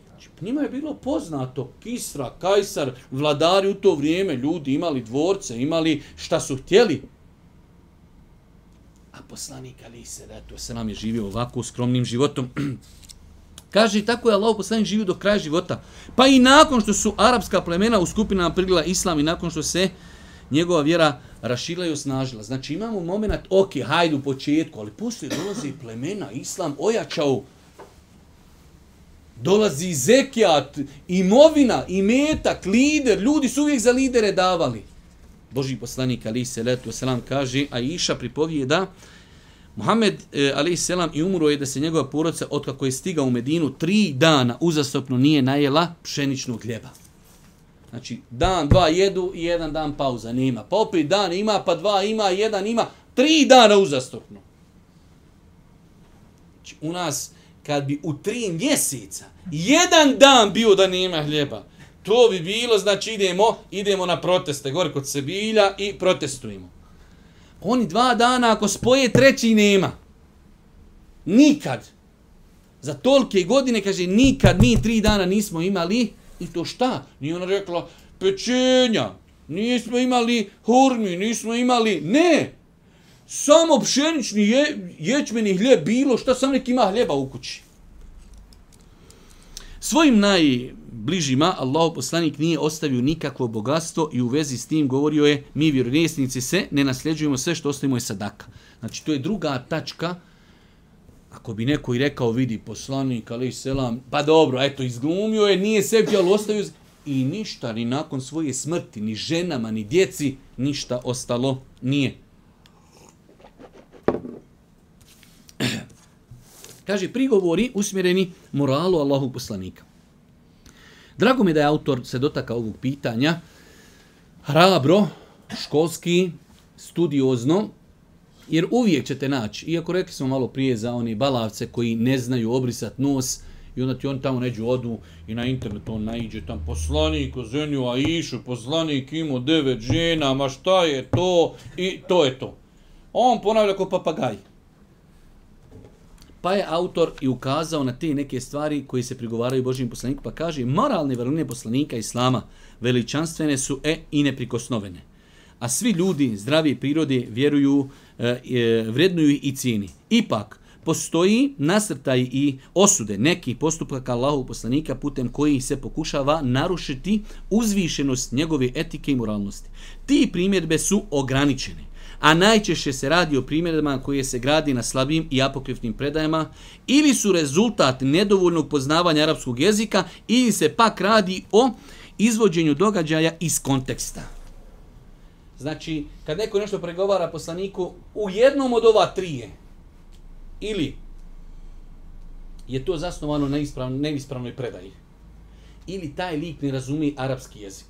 Znači, njima je bilo poznato, Kisra, Kajsar, vladari u to vrijeme, ljudi imali dvorce, imali šta su htjeli, A poslanik Ali se da to se nam je živio ovako skromnim životom. Kaže i tako je Allah poslanik živio do kraja života. Pa i nakon što su arapska plemena u skupinama prigla islam i nakon što se njegova vjera rašila i osnažila. Znači imamo moment, ok, hajde u početku, ali poslije dolazi plemena, islam ojačao, dolazi zekijat, imovina, imetak, lider, ljudi su uvijek za lidere davali. Boži poslanik ali Seletu selam kaže a Iša pripovijeda, Muhammed e, ali selam i umro je da se njegova porodica od kako je stigao u Medinu tri dana uzastopno nije najela pšeničnog hljeba. Znači dan dva jedu i jedan dan pauza nema. Pa opet dan ima pa dva ima jedan ima tri dana uzastopno. Znači u nas kad bi u tri mjeseca jedan dan bio da nema hljeba, To bi bilo, znači idemo, idemo na proteste, gore kod Sebilja i protestujemo. Oni dva dana, ako spoje, treći nema. Nikad. Za tolke godine, kaže, nikad mi tri dana nismo imali, i to šta? Nije ona rekla, pečenja, nismo imali hurmi, nismo imali, ne! Samo pšenični je, ječmeni hljeb bilo, šta sam nek ima hljeba u kući. Svojim najbližima Allah poslanik nije ostavio nikakvo bogatstvo i u vezi s tim govorio je mi vjerovjesnici se ne nasljeđujemo sve što ostavimo je sadaka. Znači to je druga tačka Ako bi neko i rekao, vidi, poslanik, ali selam, pa dobro, eto, izglumio je, nije sebi, ali ostavio i ništa, ni nakon svoje smrti, ni ženama, ni djeci, ništa ostalo nije. Kaže, prigovori usmjereni moralu Allahu poslanika. Drago mi da je autor se dotakao ovog pitanja. Hrabro, školski, studiozno, jer uvijek ćete naći, iako rekli smo malo prije za oni balavce koji ne znaju obrisat nos, i onda ti on tamo neđu odu i na internet on naiđe tam poslanik o a išu poslanik imao devet žena, ma šta je to i to je to. On ponavlja kao papagaj. Pa je autor i ukazao na te neke stvari koji se prigovaraju Božijim poslaniku, pa kaže moralne vrline poslanika Islama veličanstvene su e i neprikosnovene. A svi ljudi zdravi prirode vjeruju, e, e, vrednuju i cijeni. Ipak, postoji nasrtaj i osude nekih postupaka Allahu poslanika putem koji se pokušava narušiti uzvišenost njegove etike i moralnosti. Ti primjedbe su ograničene a najčešće se radi o primjerima koje se gradi na slabim i apokrifnim predajama, ili su rezultat nedovoljnog poznavanja arapskog jezika, ili se pak radi o izvođenju događaja iz konteksta. Znači, kad neko nešto pregovara poslaniku, u jednom od ova trije, ili je to zasnovano na ispravno, neispravnoj predaji, ili taj lik ne razumije arapski jezik,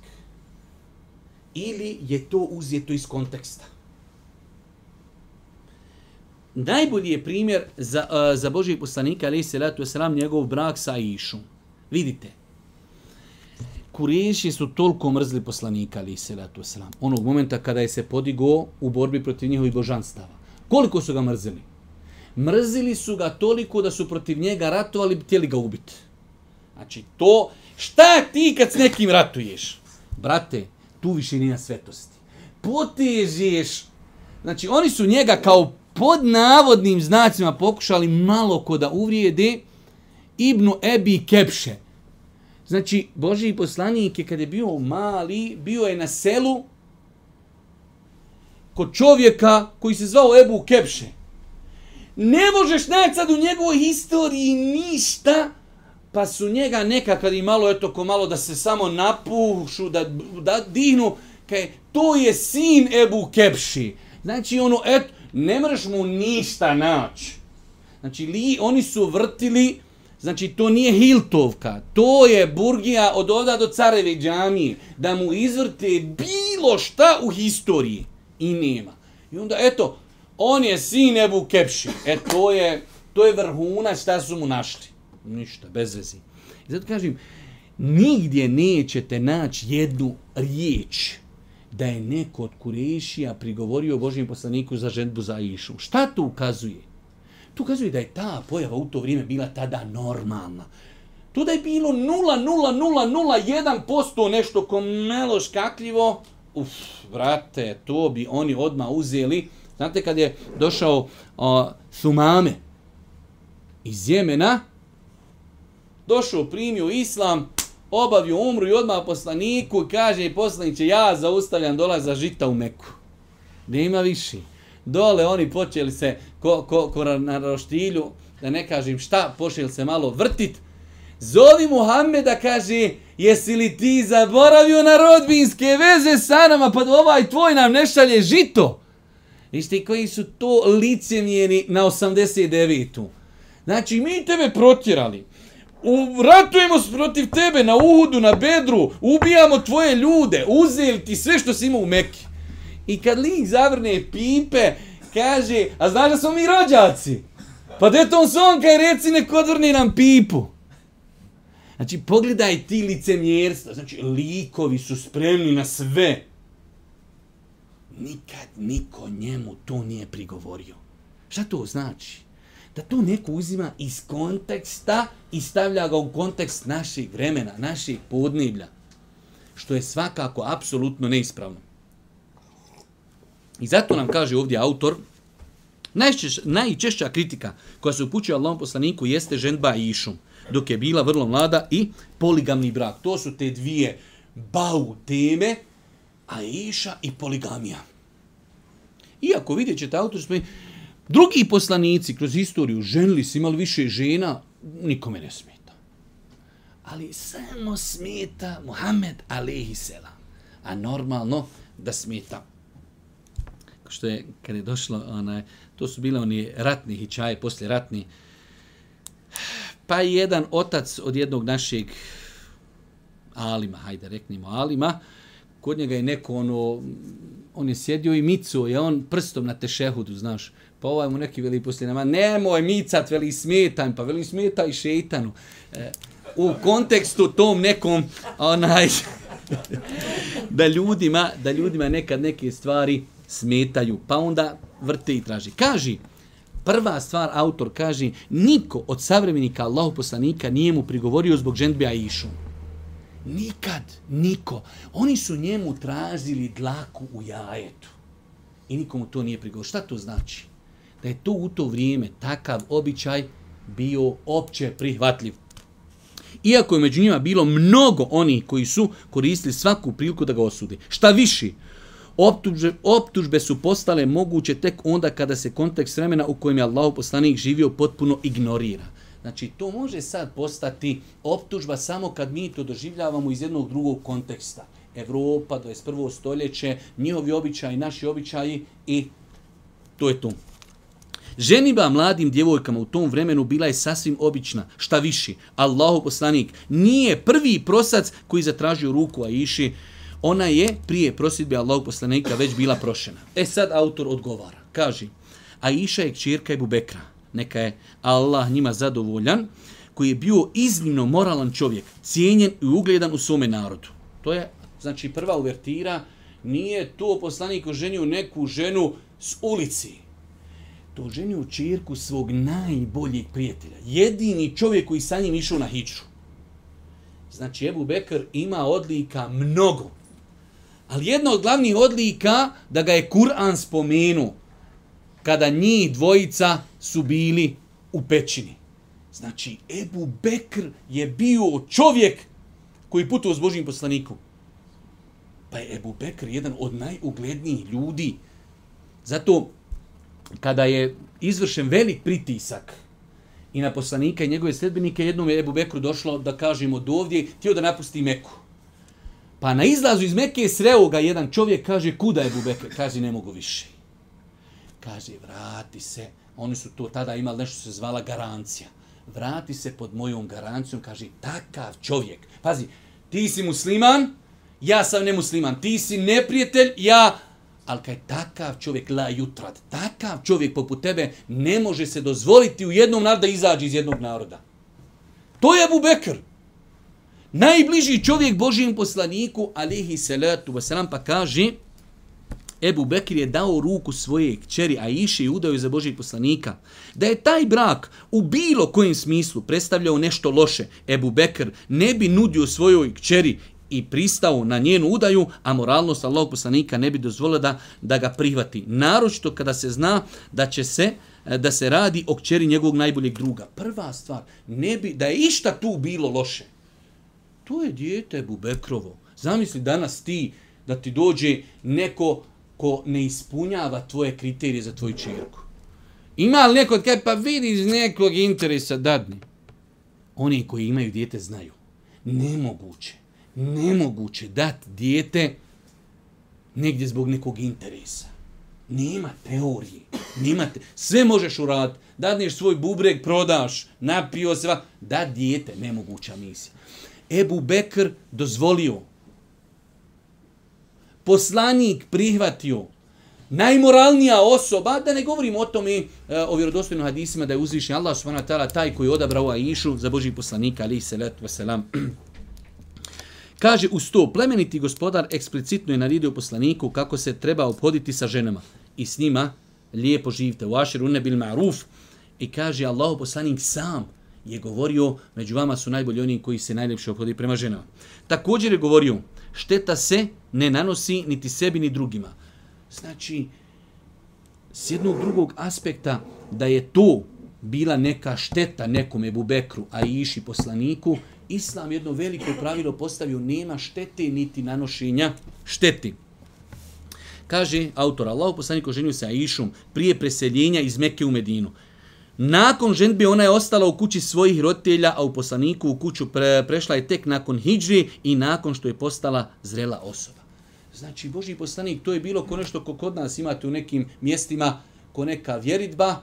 ili je to uzeto iz konteksta. Najbolji je primjer za, uh, za Božijeg poslanika, ali se letu sram njegov brak sa Išom. Vidite, Kureši su toliko mrzli poslanika, ali se letu sram, onog momenta kada je se podigo u borbi protiv njihovih božanstava. Koliko su ga mrzili? Mrzili su ga toliko da su protiv njega ratovali, htjeli ga ubiti. Znači, to, šta ti kad s nekim ratuješ? Brate, tu više nije svetosti. Potežeš, znači, oni su njega kao pod navodnim znacima pokušali malo ko da uvrijede Ibnu Ebi Kepše. Znači, Boži poslanik je kad je bio mali, bio je na selu kod čovjeka koji se zvao Ebu Kepše. Ne možeš naći sad u njegovoj historiji ništa, pa su njega neka kad i malo, eto, ko malo da se samo napušu, da, da dihnu, kaj, to je sin Ebu Kepši. Znači, ono, eto, ne mreš mu ništa naći. Znači, li, oni su vrtili, znači, to nije Hiltovka, to je Burgija od ovda do Careve džamije, da mu izvrte bilo šta u historiji. I nema. I onda, eto, on je sin Ebu Kepši. E, to je, to je vrhuna šta su mu našli. Ništa, bez vezi. I zato kažem, nigdje nećete naći jednu riječ da je neko od Kurešija prigovorio Božijem poslaniku za ženbu za Išu. Šta to ukazuje? To ukazuje da je ta pojava u to vrijeme bila tada normalna. To da je bilo 0,0001% nešto komelo škakljivo, uf, brate, to bi oni odma uzeli. Znate kad je došao o, Sumame iz Jemena, došao, primio islam, obavio umru i odmah poslaniku kaže i poslaniće ja zaustavljam dolaz za žita u Meku. Nema više. Dole oni počeli se ko, ko, ko na roštilju, da ne kažem šta, počeli se malo vrtit. Zovi Muhammeda, kaže, jesi li ti zaboravio na rodbinske veze sa nama, pa ovaj tvoj nam ne šalje žito. Vište koji su to licemjeni na 89. Znači, mi tebe protjerali u, ratujemo protiv tebe na Uhudu, na Bedru, ubijamo tvoje ljude, uzeli ti sve što si imao u Meki. I kad lik zavrne pipe, kaže, a znaš da smo mi rođaci? Pa gdje to on son reci nek odvrni nam pipu. Znači, pogledaj ti licemjerstva. Znači, likovi su spremni na sve. Nikad niko njemu to nije prigovorio. Šta to znači? Da to neko uzima iz konteksta i stavlja ga u kontekst naših vremena, naših podniblja, što je svakako apsolutno neispravno. I zato nam kaže ovdje autor, najčešća, najčešća kritika koja se upućuje Allahom poslaniku jeste ženba i išum, dok je bila vrlo mlada i poligamni brak. To su te dvije bau teme, a iša i poligamija. Iako vidjet ćete autor, smo Drugi poslanici kroz istoriju ženili su imali više žena, nikome ne smeta. Ali samo smeta Muhammed alaihi selam. A normalno da smeta. Što je, kad je došlo, onaj, to su bile oni ratni hičaje, poslije ratni. Pa jedan otac od jednog našeg alima, hajde reknimo alima, kod njega je neko ono, on je sjedio i micuo je on prstom na tešehudu, znaš, pa ovaj mu neki veli poslije nama, nemoj micat, veli smetan, pa veli smeta i šeitanu. E, u kontekstu tom nekom, onaj, da ljudima, da ljudima nekad neke stvari smetaju, pa onda vrte i traži. Kaži, prva stvar, autor kaže, niko od savremenika Allahu poslanika nije mu prigovorio zbog ženbe Aishu. Nikad, niko. Oni su njemu tražili dlaku u jajetu. I nikomu to nije prigovorio. Šta to znači? Da je to u to vrijeme takav običaj bio opće prihvatljiv. Iako je među njima bilo mnogo oni koji su koristili svaku priliku da ga osude. Šta viši, optužbe, optužbe su postale moguće tek onda kada se kontekst vremena u kojem je Allah poslanik živio potpuno ignorira. Znači, to može sad postati optužba samo kad mi to doživljavamo iz jednog drugog konteksta. Evropa, 21. stoljeće, njihovi običaji, naši običaji i to je to. Ženiba mladim djevojkama u tom vremenu bila je sasvim obična. Šta viši, Allahu poslanik nije prvi prosac koji zatražio ruku Aiši, ona je prije prosjedbe Allahu poslanika već bila prošena. E sad autor odgovara. Kaže, Aisha je kćerka Ebu Bekra. Neka je Allah njima zadovoljan, koji je bio iznimno moralan čovjek, cijenjen i ugledan u svome narodu. To je, znači, prva uvertira, nije to poslanik oženio neku ženu s ulici. To ženio čirku svog najboljeg prijatelja. Jedini čovjek koji sa njim išao na hiču. Znači, Ebu Bekr ima odlika mnogo. Ali jedna od glavnih odlika da ga je Kur'an spomenuo kada njih dvojica su bili u pećini. Znači, Ebu Bekr je bio čovjek koji putuo s Božim poslanikom. Pa je Ebu Bekr jedan od najuglednijih ljudi. Zato, kada je izvršen velik pritisak i na poslanika i njegove sledbenike, jednom je Ebu Bekru došlo da kažemo do ovdje, htio da napusti Meku. Pa na izlazu iz Mekke sreo ga jedan čovjek, kaže, kuda je Ebu Bekr? Kaže, ne mogu više. Kaže, vrati se. Oni su to tada imali nešto se zvala garancija. Vrati se pod mojom garancijom, kaže, takav čovjek. Pazi, ti si musliman, ja sam nemusliman. Ti si neprijatelj, ja... Ali kaj takav čovjek, la jutrat, takav čovjek poput tebe ne može se dozvoliti u jednom narodu da izađe iz jednog naroda. To je Abu Bekr. Najbliži čovjek Božijem poslaniku, alihi salatu wasalam, pa kaže, Ebu Bekir je dao ruku svoje kćeri Aiši i udao za Božijeg poslanika. Da je taj brak u bilo kojem smislu predstavljao nešto loše, Ebu Bekir ne bi nudio svojoj kćeri i pristao na njenu udaju, a moralnost Allahog poslanika ne bi dozvolila da, da ga prihvati. Naročito kada se zna da će se eh, da se radi o kćeri njegovog najboljeg druga. Prva stvar, ne bi, da je išta tu bilo loše. To je dijete Bubekrovo. Zamisli danas ti da ti dođe neko ko ne ispunjava tvoje kriterije za tvoju čerku. Ima li neko kaj pa vidi iz nekog interesa dadni? Oni koji imaju dijete znaju. Nemoguće. Nemoguće dati dijete negdje zbog nekog interesa. Nema teorije. Nema te... Sve možeš uraditi. Dadneš svoj bubreg, prodaš, napio se. Da dijete, nemoguća misija. Ebu Bekr dozvolio poslanik prihvatio najmoralnija osoba, da ne govorimo o tome e, o vjerodostojnim hadisima da je uzvišnji Allah subhanahu wa ta'ala taj koji je odabrao Aishu za Božih poslanika, ali se letu wasalam. Kaže u sto, plemeniti gospodar eksplicitno je naredio poslaniku kako se treba obhoditi sa ženama i s njima lijepo živite. U aširu ne bil ma'ruf i kaže Allahu poslanik sam je govorio među vama su najbolji oni koji se najljepše obhodi prema ženama. Također je govorio šteta se ne nanosi niti sebi ni drugima. Znači, s jednog drugog aspekta da je to bila neka šteta nekom Ebubekru, a iši poslaniku, Islam jedno veliko pravilo postavio, nema štete niti nanošenja šteti. Kaže autor, Allah poslaniku ženio se Aishom prije preseljenja iz Mekke u Medinu. Nakon ženbe ona je ostala u kući svojih roditelja, a u poslaniku u kuću pre, prešla je tek nakon hijđri i nakon što je postala zrela osoba. Znači, Boži poslanik, to je bilo ko nešto ko kod nas imate u nekim mjestima, ko neka vjeritba,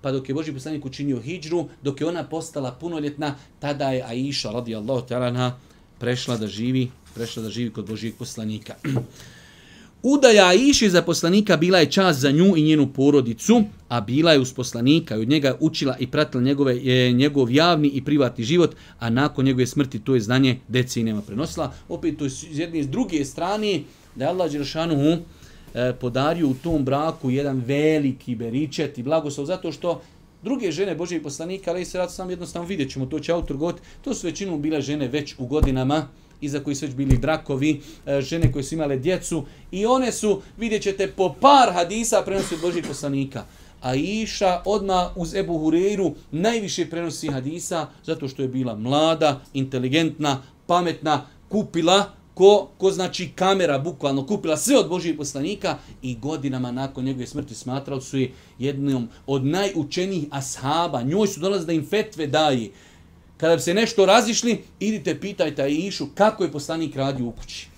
pa dok je Boži poslanik učinio hijđru, dok je ona postala punoljetna, tada je Aisha, radijallahu ta'ala, prešla da živi, prešla da živi kod Božijeg poslanika. Udaja Aisha za poslanika bila je čast za nju i njenu porodicu, a bila je uz poslanika i od njega učila i pratila njegove, je, njegov javni i privatni život, a nakon njegove smrti to je znanje decenijama prenosila. Opet to je s jedne s druge strane da je Allah Đeršanuhu E, podario u tom braku jedan veliki beričet i blagoslov zato što druge žene Božijeg poslanika, ali se rad sam jednostavno vidjet ćemo, to će autor god, to su većinom bile žene već u godinama, iza koji su već bili brakovi, e, žene koje su imale djecu i one su, vidjet ćete, po par hadisa prenosi od Božijeg poslanika. A Iša odma uz Ebu Hureyru najviše prenosi hadisa zato što je bila mlada, inteligentna, pametna, kupila ko, ko znači kamera bukvalno kupila sve od Božijeg poslanika i godinama nakon njegove smrti smatrali su je jednom od najučenijih ashaba. Njoj su dolazili da im fetve daje. Kada bi se nešto razišli, idite pitajte Išu kako je poslanik radio u kući.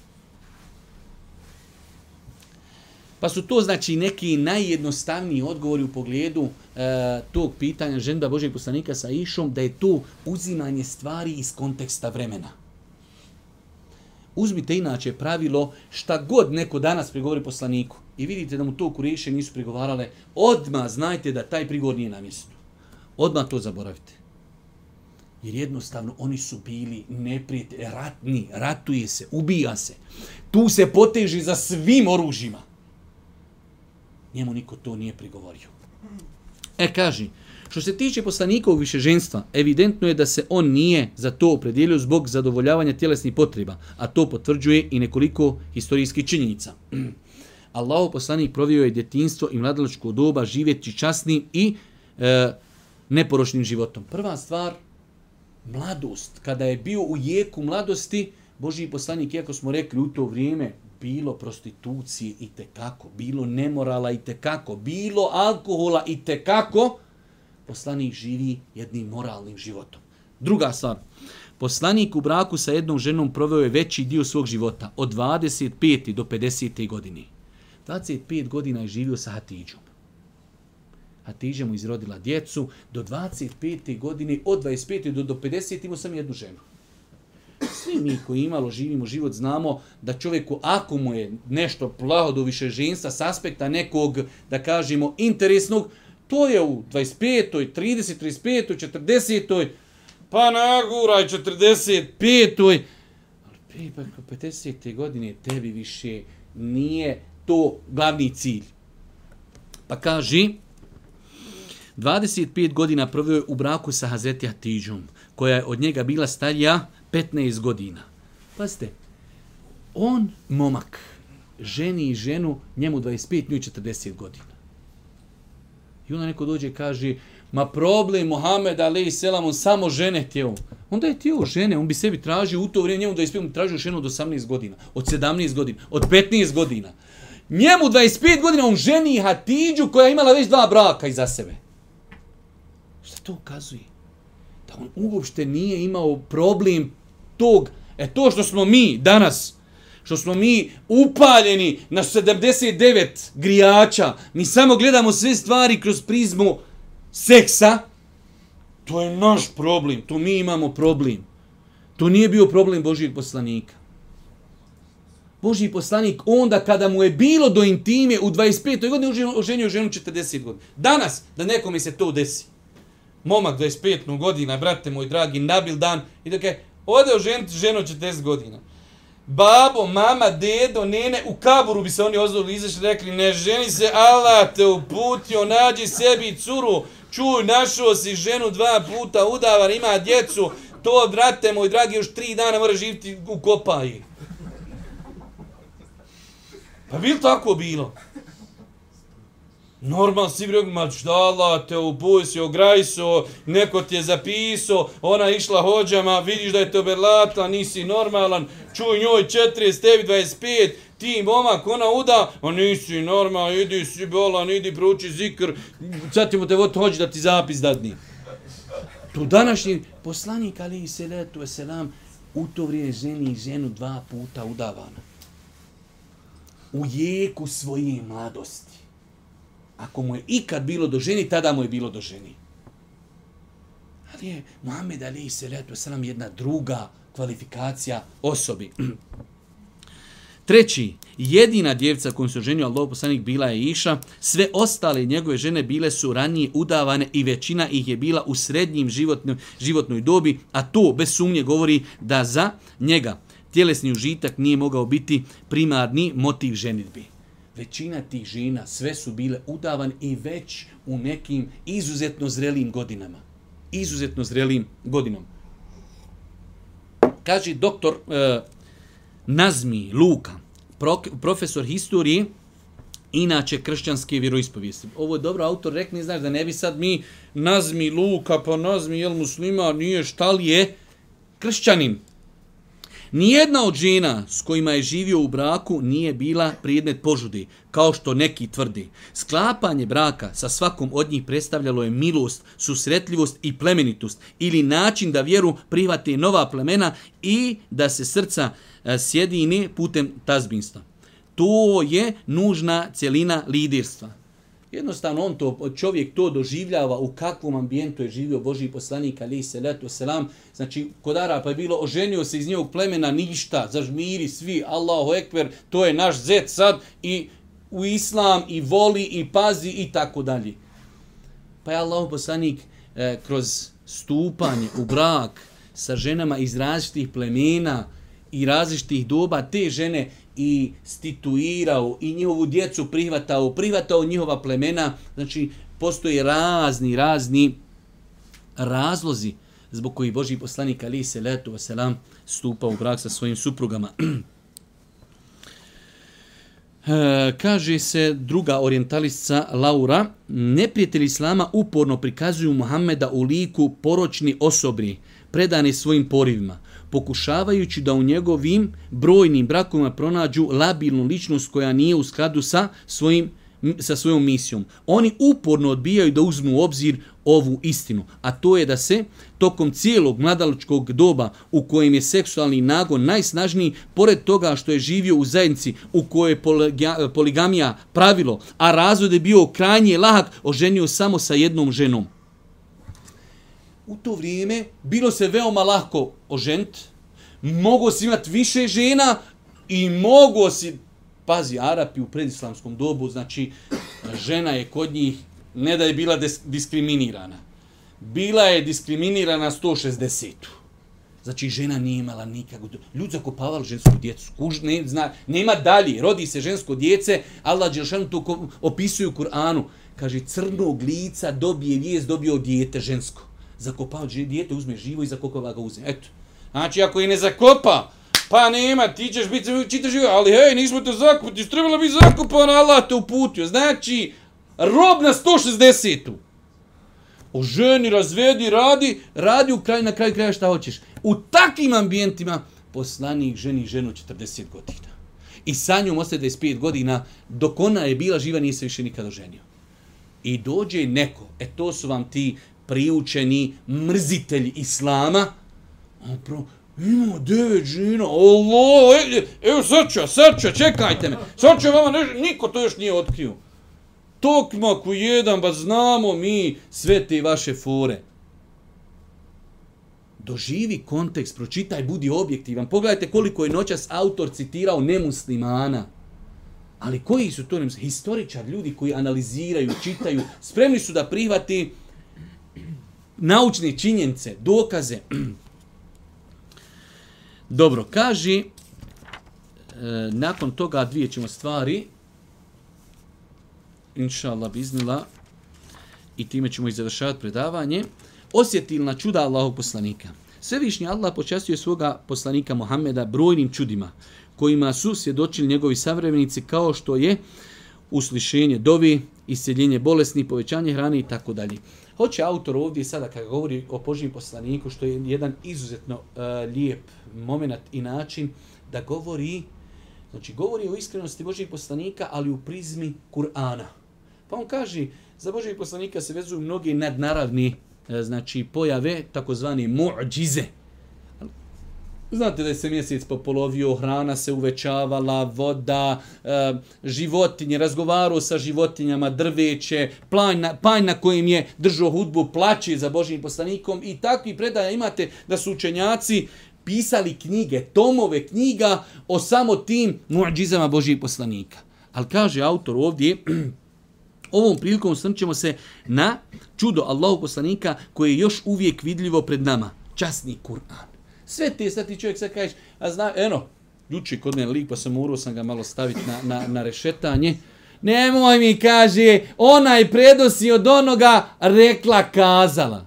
Pa su to znači neki najjednostavniji odgovori u pogledu e, tog pitanja ženba Božeg poslanika sa Išom, da je to uzimanje stvari iz konteksta vremena. Uzmite inače pravilo šta god neko danas prigovori poslaniku i vidite da mu to kuriše nisu prigovarale, odma znajte da taj prigovor nije na mjestu. Odma to zaboravite. Jer jednostavno oni su bili neprijatelji, ratni, ratuje se, ubija se. Tu se poteži za svim oružjima njemu niko to nije prigovorio. E, kaži, što se tiče poslanikovog višeženstva, evidentno je da se on nije za to opredijelio zbog zadovoljavanja tjelesnih potreba, a to potvrđuje i nekoliko historijskih činjenica. Allahu poslanik provio je djetinstvo i mladalačko doba živjeti časnim i e, neporočnim životom. Prva stvar, mladost. Kada je bio u jeku mladosti, Božji poslanik, iako smo rekli u to vrijeme, bilo prostitucije i te kako, bilo nemorala i te kako, bilo alkohola i te kako, poslanik živi jednim moralnim životom. Druga stvar, poslanik u braku sa jednom ženom proveo je veći dio svog života, od 25. do 50. godine. 25 godina je živio sa Hatidžom. Hatidža mu izrodila djecu, do 25. godine, od 25. do, do 50. imao sam jednu ženu svi mi koji imalo živimo život znamo da čovjeku ako mu je nešto plaho do više ženstva s aspekta nekog, da kažemo, interesnog, to je u 25. 30. 35. 40. pa naguraj 45. Ali pa 50. godine tebi više nije to glavni cilj. Pa kaži, 25 godina provio u braku sa Hazreti Hatidžom, koja je od njega bila starija 15 godina. Pazite, on, momak, ženi i ženu, njemu 25, nju 40 godina. I onda neko dođe i kaže, ma problem Mohamed Ali Selam, on samo žene htio. Onda je htio žene, on bi sebi tražio u to vrijeme, njemu 25, tražio ženu od 18 godina, od 17 godina, od 15 godina. Njemu 25 godina, on ženi Hatidžu koja je imala već dva braka iza sebe. Šta to ukazuje? Da on uopšte nije imao problem tog, e to što smo mi danas, što smo mi upaljeni na 79 grijača, mi samo gledamo sve stvari kroz prizmu seksa, to je naš problem, to mi imamo problem. To nije bio problem Božijeg poslanika. Božji poslanik onda kada mu je bilo do intime u 25. godini oženio ženu 40 godina. Danas, da nekome se to desi. Momak 25. godina, brate moj dragi, nabil dan i da kaže, Ode oženiti ženu 40 godina. Babo, mama, dedo, nene, u kaburu bi se oni ozvali izašli rekli, ne ženi se, Allah te uputio, nađi sebi curu, čuj, našao si ženu dva puta, udavar, ima djecu, to, brate moj dragi, još tri dana mora živiti u kopaji. Pa bil tako bilo? Normal si bi rekao, ma šta Allah te upusio, grajso, neko ti je zapisao, ona išla hođama, vidiš da je te oberlata, nisi normalan, čuj njoj 40, tebi 25, ti momak, ona uda, a nisi normalan, idi si bolan, idi pruči zikr, sad ćemo te vod hođi da ti zapis dadni. Tu današnji poslanik, ali i salatu selam, u to vrijeme ženi i ženu dva puta udavana. U jeku svoje mladosti. Ako mu je ikad bilo do ženi, tada mu je bilo do ženi. Ali je Muhammed Ali se letu nam jedna druga kvalifikacija osobi. Treći, jedina djevca kojom se ženio Allah poslanik bila je Iša, sve ostale njegove žene bile su ranije udavane i većina ih je bila u srednjim životnoj, životnoj dobi, a to bez sumnje govori da za njega tjelesni užitak nije mogao biti primarni motiv ženitbi većina tih žena sve su bile udavan i već u nekim izuzetno zrelim godinama. Izuzetno zrelim godinom. Kaže doktor e, Nazmi Luka, pro, profesor historije, inače kršćanske vjeroispovijesti. Ovo je dobro autor rekne, znaš da ne bi sad mi Nazmi Luka, pa Nazmi jel muslima, nije šta li je kršćanin. Nijedna od žena s kojima je živio u braku nije bila predmet požudi, kao što neki tvrdi. Sklapanje braka sa svakom od njih predstavljalo je milost, susretljivost i plemenitost ili način da vjeru prihvate nova plemena i da se srca sjedini sjedine putem tazbinstva. To je nužna cjelina liderstva. Jednostavno on to, čovjek to doživljava u kakvom ambijentu je živio Boži poslanik ali se letu selam. Znači, kod Arapa je bilo, oženio se iz njegovog plemena ništa, zažmiri svi, Allahu ekber, to je naš zet sad i u islam i voli i pazi i tako dalje. Pa je Allahu poslanik e, kroz stupanje u brak sa ženama iz različitih plemena i različitih doba, te žene i stituirao i njihovu djecu prihvatao, prihvatao njihova plemena, znači postoje razni, razni razlozi zbog koji Boži poslanik Ali se letu vaselam stupa u brak sa svojim suprugama. E, kaže se druga orientalistica Laura, neprijatelji Islama uporno prikazuju Muhammeda u liku poročni osobni, predani svojim porivima pokušavajući da u njegovim brojnim brakovima pronađu labilnu ličnost koja nije u skladu sa svojim sa svojom misijom. Oni uporno odbijaju da uzmu u obzir ovu istinu, a to je da se tokom cijelog mladalačkog doba u kojem je seksualni nagon najsnažniji, pored toga što je živio u zajednici u kojoj je poligamija pravilo, a razvod je bio krajnje lahak, oženio samo sa jednom ženom u to vrijeme bilo se veoma lako ožent, mogo si imati više žena i mogo si, pazi, Arapi u predislamskom dobu, znači žena je kod njih, ne da je bila diskriminirana, bila je diskriminirana 160 Znači, žena nije imala nikakvu... Ljudi zakopavali žensku djecu. Kuž, ne, zna, nema dalje. Rodi se žensko djece. Allah Đelšanu to opisuje u Kur'anu. Kaže, crnog lica dobije vijest, dobio dijete žensko zakopao dijete, uzme živo i zakopava ga uzme. Eto. Znači, ako je ne zakopa, pa nema, ti ćeš biti, čitaš živo, ali hej, nismo te zakupati, trebalo bi zakopan, Allah te uputio. Znači, rob na 160-u. O ženi, razvedi, radi, radi u kraju, na kraju kraja šta hoćeš. U takvim ambijentima poslanik ženi ženu 40 godina. I sa njom ostaje 25 godina, dok ona je bila živa, nije se više nikada ženio. I dođe neko, e to su vam ti priučeni mrzitelj islama, on pro, ima devet žena, Allah, evo sad e, evo sad ću, čekajte me, srča vama, ne, niko to još nije otkrio. Tokmak u jedan, ba znamo mi sve te vaše fore. Doživi kontekst, pročitaj, budi objektivan. Pogledajte koliko je noćas autor citirao nemuslimana. Ali koji su to historičar, ljudi koji analiziraju, čitaju, spremni su da prihvati naučne činjenice, dokaze. Dobro, kaži, e, nakon toga dvije ćemo stvari, inša Allah, biznila, i time ćemo i završavati predavanje, osjetilna čuda Allahog poslanika. Svevišnji Allah počastio svoga poslanika Mohameda brojnim čudima, kojima su svjedočili njegovi savremenici kao što je uslišenje dovi, isceljenje bolesni, povećanje hrane i tako dalje. Hoće autor ovdje sada kada govori o Božijem poslaniku, što je jedan izuzetno uh, lijep moment i način da govori, znači govori o iskrenosti Božijeg poslanika, ali u prizmi Kur'ana. Pa on kaže, za Božijeg poslanika se vezuju mnoge nadnaravni uh, e, znači, pojave, takozvani mu'đize. Znate da je se mjesec popolovio, hrana se uvećavala, voda, e, životinje, razgovarao sa životinjama, drveće, plan na, panj na kojem je držao hudbu, plaće za Božim poslanikom i takvi predaja imate da su učenjaci pisali knjige, tomove knjiga o samo tim muadžizama Božih poslanika. Ali kaže autor ovdje, ovom prilikom srnćemo se na čudo Allahu poslanika koje je još uvijek vidljivo pred nama. Časni Kur'an. Sve te sad ti čovjek sad kažeš, a zna, eno, ljuči kod mene lik, pa sam morao sam ga malo staviti na, na, na rešetanje. Nemoj mi, kaže, onaj predosi od onoga rekla kazala.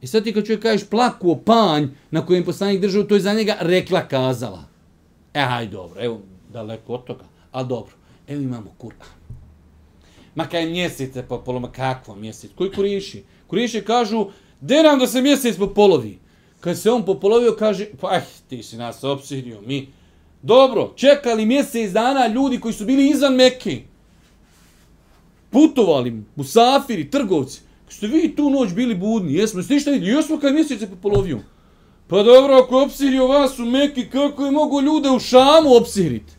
I sad ti kad čovjek kažeš plakuo panj na kojem poslanik držao, to je za njega rekla kazala. E, aj dobro, evo, daleko od toga. ali dobro, evo imamo Kur'an. Ma kaj mjesece po ma kakvo mjesec? Koji kuriši? Kuriši kažu, de nam da se mjesec po polovi. Kad se on popolovio, kaže, pa eh, ti si nas opsidio, mi. Dobro, čekali mjesec dana ljudi koji su bili izvan Mekke. Putovali, musafiri, trgovci. Kad Ste vi tu noć bili budni? Jesmo, ste ništa vidjeli? Jesmo kad mjesec se popolovio. Pa dobro, ako opsirio vas u Mekke, kako je mogo ljude u Šamu opsiriti?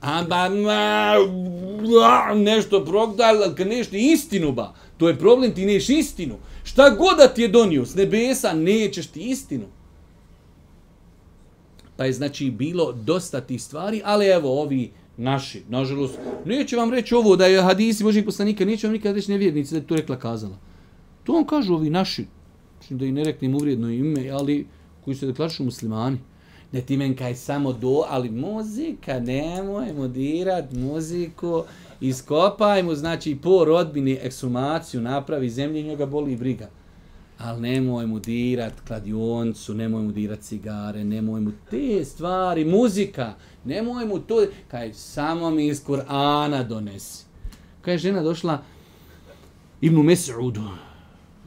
A ba, ma, nešto progdali, ali kad nešto istinu ba, to je problem, ti neš istinu. Šta god da ti je donio s nebesa, nećeš ti istinu. Pa je znači bilo dosta tih stvari, ali evo ovi naši, nažalost, neće vam reći ovo da je hadisi Božih poslanika, neće vam nikada reći nevjernici da je to rekla kazala. To vam kažu ovi naši, da i ne reknem uvrijedno ime, ali koji se deklarišu muslimani ne ti men kaj samo do, ali muzika, nemoj dirat muziku, iskopajmo, znači po rodbini eksumaciju napravi zemlje i njega boli briga. Ali nemojmo dirat kladioncu, nemojmo dirat cigare, nemojmo te stvari, muzika, nemojmo to, kaj samo mi iz Kur'ana donesi. Kaj je žena došla Ibnu Mes'udu,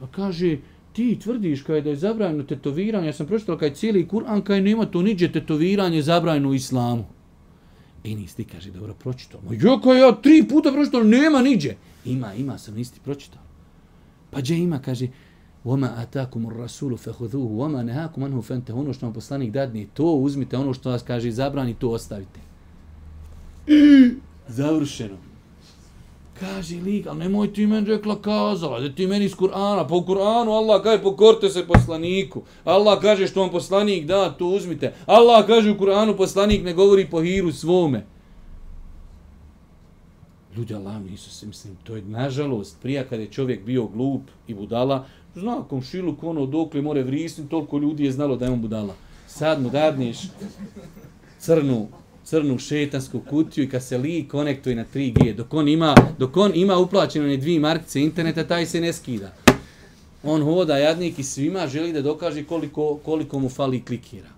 a kaže, ti tvrdiš kaj da je zabranjeno tetoviranje, ja sam pročitala kaj cijeli Kur'an, kaj nema to niđe tetoviranje zabranjeno u islamu. I nis ti kaže, dobro, pročitao. Ma jo, ja tri puta pročitao, nema niđe. Ima, ima, sam isti pročitao. Pa gdje ima, kaže, Voma atakum rasulu fehuduhu, voma nehakum anhu fente, ono što vam poslanik dadne, to uzmite, ono što vas kaže, zabrani, to ostavite. Završeno. Kaže lik, ali nemoj ti meni rekla kazala, da ti meni iz Kur'ana, po Kur'anu Allah kaže pokorte se poslaniku. Allah kaže što vam poslanik da, to uzmite. Allah kaže u Kur'anu poslanik ne govori po hiru svome. Ljudi Allah nisu se, mislim, to je nažalost, prija kada je čovjek bio glup i budala, zna komšilu ono dokle more vrisni, toliko ljudi je znalo da je on budala. Sad mu dadniš crnu crnu šetansku kutiju i kad se li konektuje na 3G, dok on ima, dok on ima uplaćeno ne dvije markice interneta, taj se ne skida. On hoda jadnik i svima želi da dokaže koliko, koliko mu fali klikira.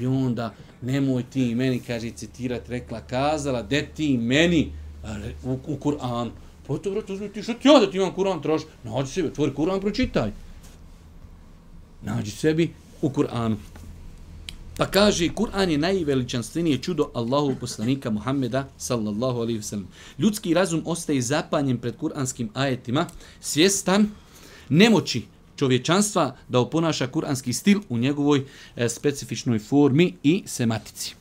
I onda, nemoj ti meni, kaže, citirat, rekla, kazala, de ti meni u, u Kur'an. Pa to, brate, uzmi ti, što ti ja da ti imam Kur'an troš? Nađi sebi, otvori Kur'an, pročitaj. Nađi sebi u Kur'anu. Pa kaže, Kur'an je najveličanstvenije čudo Allahu poslanika Muhammeda sallallahu alaihi wasallam. Ljudski razum ostaje zapanjen pred kuranskim ajetima, svjestan nemoći čovječanstva da oponaša kuranski stil u njegovoj e, specifičnoj formi i sematici.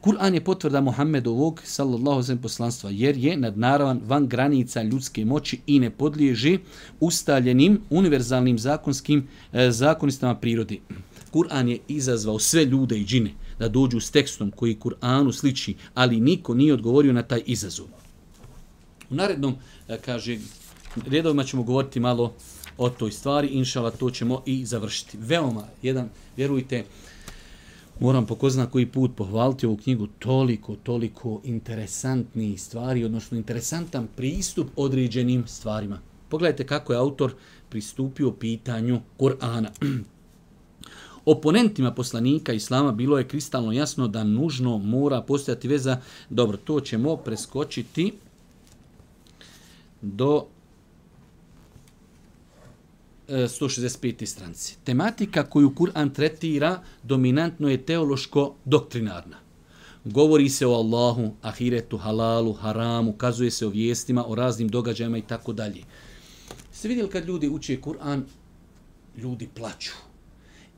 Kur'an je potvrda Muhammedovog sallallahu alaihi poslanstva jer je nadnaravan van granica ljudske moći i ne podliježi ustaljenim univerzalnim zakonskim e, zakonistama prirodi. Kur'an je izazvao sve ljude i džine da dođu s tekstom koji Kur'anu sliči, ali niko nije odgovorio na taj izazov. U narednom, e, kaže, redovima ćemo govoriti malo o toj stvari, inšala to ćemo i završiti. Veoma, jedan, vjerujte, moram pokozna koji put pohvaliti ovu knjigu, toliko, toliko interesantnih stvari, odnosno interesantan pristup određenim stvarima. Pogledajte kako je autor pristupio pitanju Kur'ana. oponentima poslanika islama bilo je kristalno jasno da nužno mora postojati veza. Dobro, to ćemo preskočiti do e, 165. Stranci. Tematika koju Kur'an tretira dominantno je teološko-doktrinarna. Govori se o Allahu, ahiretu, halalu, haramu, kazuje se o vijestima, o raznim događajima i tako dalje. Ste vidjeli kad ljudi uče Kur'an, ljudi plaću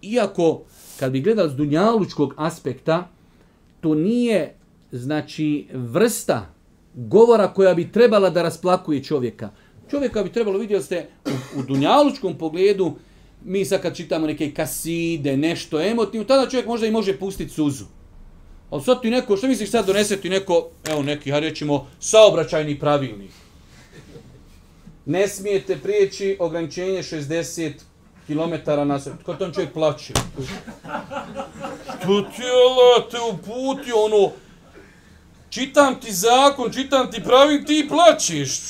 iako kad bi gledali s dunjalučkog aspekta, to nije znači vrsta govora koja bi trebala da rasplakuje čovjeka. Čovjeka bi trebalo vidjeti ste u, u dunjalučkom pogledu, mi sad kad čitamo neke kaside, nešto emotivno, tada čovjek možda i može pustiti suzu. Ali sad ti neko, što misliš sad donese ti neko, evo neki, ja rećemo, saobraćajni pravilnik. Ne smijete prijeći ograničenje 60 kilometara na sve. Ko on čovjek plaće. Što ti je te uputio, ono, čitam ti zakon, čitam ti pravi, ti plaćeš.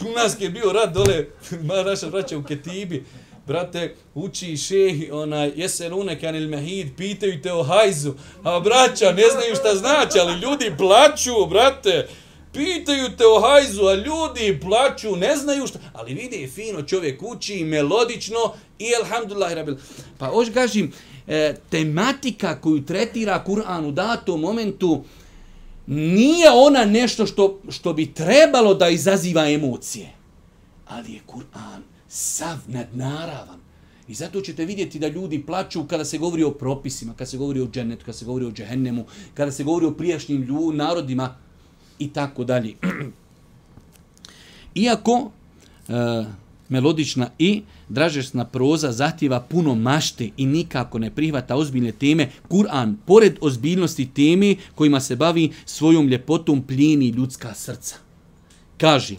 U nas je bio rad dole, naša vraća u Ketibi, brate, uči šehi, onaj, jesen unekan il mehid, pitaju te o hajzu, a braća, ne znaju šta znači, ali ljudi plaću, brate, pitaju te o hajzu, a ljudi plaću, ne znaju šta, ali vidi fino čovjek uči, melodično i alhamdulillah rabil. Pa oš gažim, e, tematika koju tretira Kur'an u datom momentu, nije ona nešto što, što bi trebalo da izaziva emocije. Ali je Kur'an sav nadnaravan. I zato ćete vidjeti da ljudi plaću kada se govori o propisima, kada se govori o džennetu, kada se govori o džehennemu, kada se govori o prijašnjim ljud, narodima i tako dalje. Iako e, melodična i dražesna proza zahtjeva puno mašte i nikako ne prihvata ozbiljne teme, Kur'an, pored ozbiljnosti teme kojima se bavi svojom ljepotom plijeni ljudska srca. Kaži,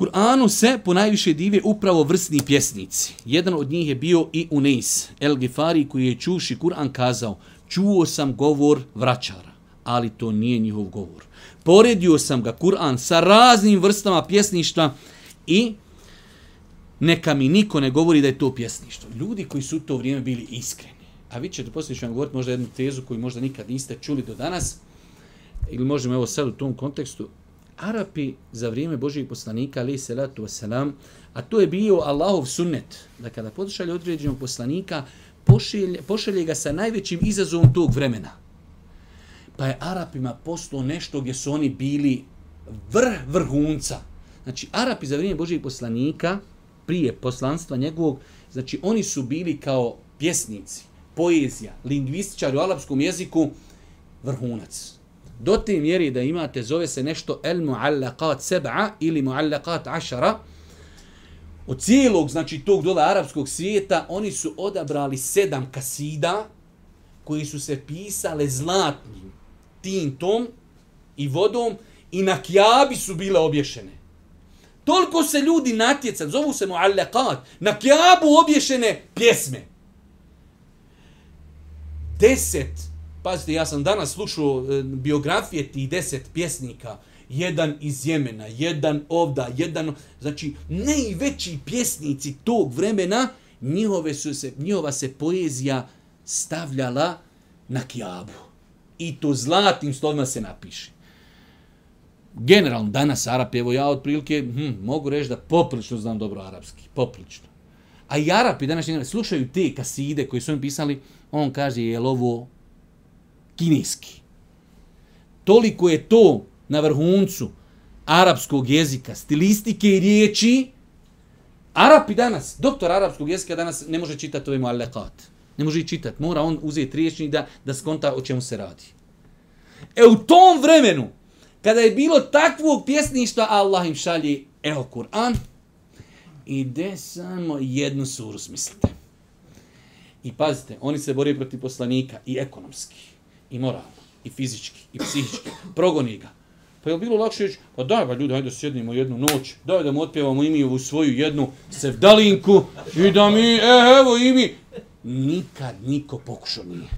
Kur'anu se po najviše dive upravo vrsni pjesnici. Jedan od njih je bio i Uneis, El Gifari, koji je čuši Kur'an kazao, čuo sam govor vraćara, ali to nije njihov govor. Poredio sam ga Kur'an sa raznim vrstama pjesništva i neka mi niko ne govori da je to pjesništvo. Ljudi koji su u to vrijeme bili iskreni. A vi ćete poslije ću vam govoriti možda jednu tezu koju možda nikad niste čuli do danas, ili možemo evo sad u tom kontekstu, Arapi za vrijeme Božijeg poslanika, ali se salatu wasalam, a to je bio Allahov sunnet, da kada pošalje određenog poslanika, pošelje, pošalje ga sa najvećim izazovom tog vremena. Pa je Arapima poslao nešto gdje su oni bili vrh vrhunca. Znači, Arapi za vrijeme Božijeg poslanika, prije poslanstva njegovog, znači oni su bili kao pjesnici, poezija, lingvističari u alapskom jeziku, vrhunac do te mjeri da imate, zove se nešto el muallaqat seb'a ili muallaqat ašara, od cijelog, znači tog dola arapskog svijeta, oni su odabrali sedam kasida koji su se pisale zlatnim tintom i vodom i na kjabi su bile obješene. Toliko se ljudi natjecali, zovu se muallakat, na kjabu obješene pjesme. Deset Pazite, ja sam danas slušao e, biografije tih deset pjesnika. Jedan iz Jemena, jedan ovda, jedan... Znači, najveći pjesnici tog vremena, njihove su se, njihova se poezija stavljala na kjabu. I to zlatnim slovima se napiše. Generalno, danas Arap, evo ja otprilike hm, mogu reći da poprilično znam dobro arapski. Poprilično. A i Arapi danas slušaju te kaside koje su im pisali, on kaže, je ovo kineski. Toliko je to na vrhuncu arapskog jezika, stilistike i riječi, Arapi danas, doktor arapskog jezika danas ne može čitati ove muallekat. Ne može i čitati. Mora on uzeti riječni da, da skonta o čemu se radi. E u tom vremenu, kada je bilo takvog pjesništa, Allah im šalje, evo Kur'an, ide samo jednu suru, smislite. I pazite, oni se bori protiv poslanika i ekonomski i moralno, i fizički, i psihički. Progoni ga. Pa je bilo lakše reći, pa daj ba ljudi, hajde sjednimo jednu noć, daj da mu otpjevamo imi svoju jednu sevdalinku i da mi, e, evo imi. Nikad niko pokušao nije.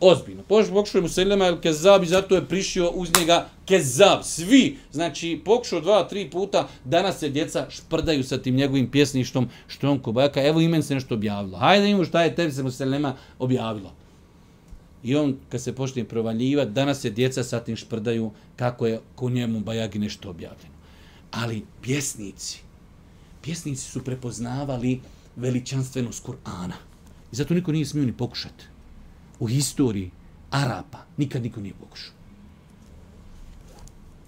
Ozbiljno. Pokušao je Muselema el Kezab i zato je prišio uz njega Kezab. Svi. Znači, pokušao dva, tri puta, danas se djeca šprdaju sa tim njegovim pjesništom, što on kobajaka, evo imen se nešto objavilo. Hajde imamo šta je tebi se Muselema objavilo. I on, kad se počne provaljivati, danas se djeca sa tim šprdaju kako je ko njemu bajagi nešto objavljeno. Ali pjesnici, pjesnici su prepoznavali veličanstvenost Kur'ana. I zato niko nije smio ni pokušati. U historiji Arapa nikad niko nije pokušao.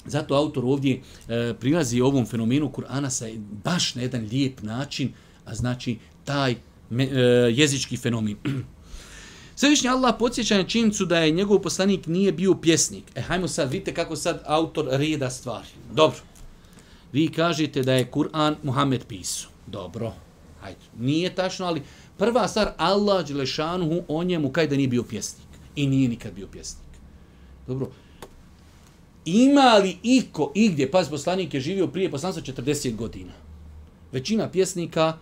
Zato autor ovdje e, prilazi ovom fenomenu Kur'ana sa baš na jedan lijep način, a znači taj me, e, jezički fenomen. Svevišnji Allah podsjeća na činjenicu da je njegov poslanik nije bio pjesnik. E, hajmo sad, vidite kako sad autor reda stvari. Dobro. Vi kažete da je Kur'an Muhammed pisao. Dobro. Hajde. Nije tačno, ali prva stvar, Allah Đelešanuhu o njemu kaj da nije bio pjesnik. I nije nikad bio pjesnik. Dobro. Ima li iko, igdje, pas poslanik je živio prije poslanstva 40 godina. Većina pjesnika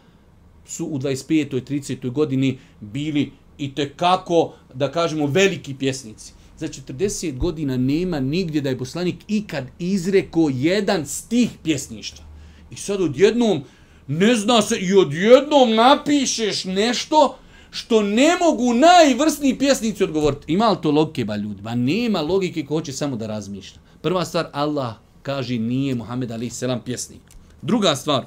su u 25. i 30. godini bili i te kako, da kažemo, veliki pjesnici. Za 40 godina nema nigdje da je poslanik ikad izreko jedan stih pjesništva. I sad odjednom, ne zna se, i odjednom napišeš nešto što ne mogu najvrsniji pjesnici odgovoriti. Ima li to logike, ba ljudi? Ba nema logike ko hoće samo da razmišlja. Prva stvar, Allah kaže nije Muhammed Ali Selam pjesnik. Druga stvar,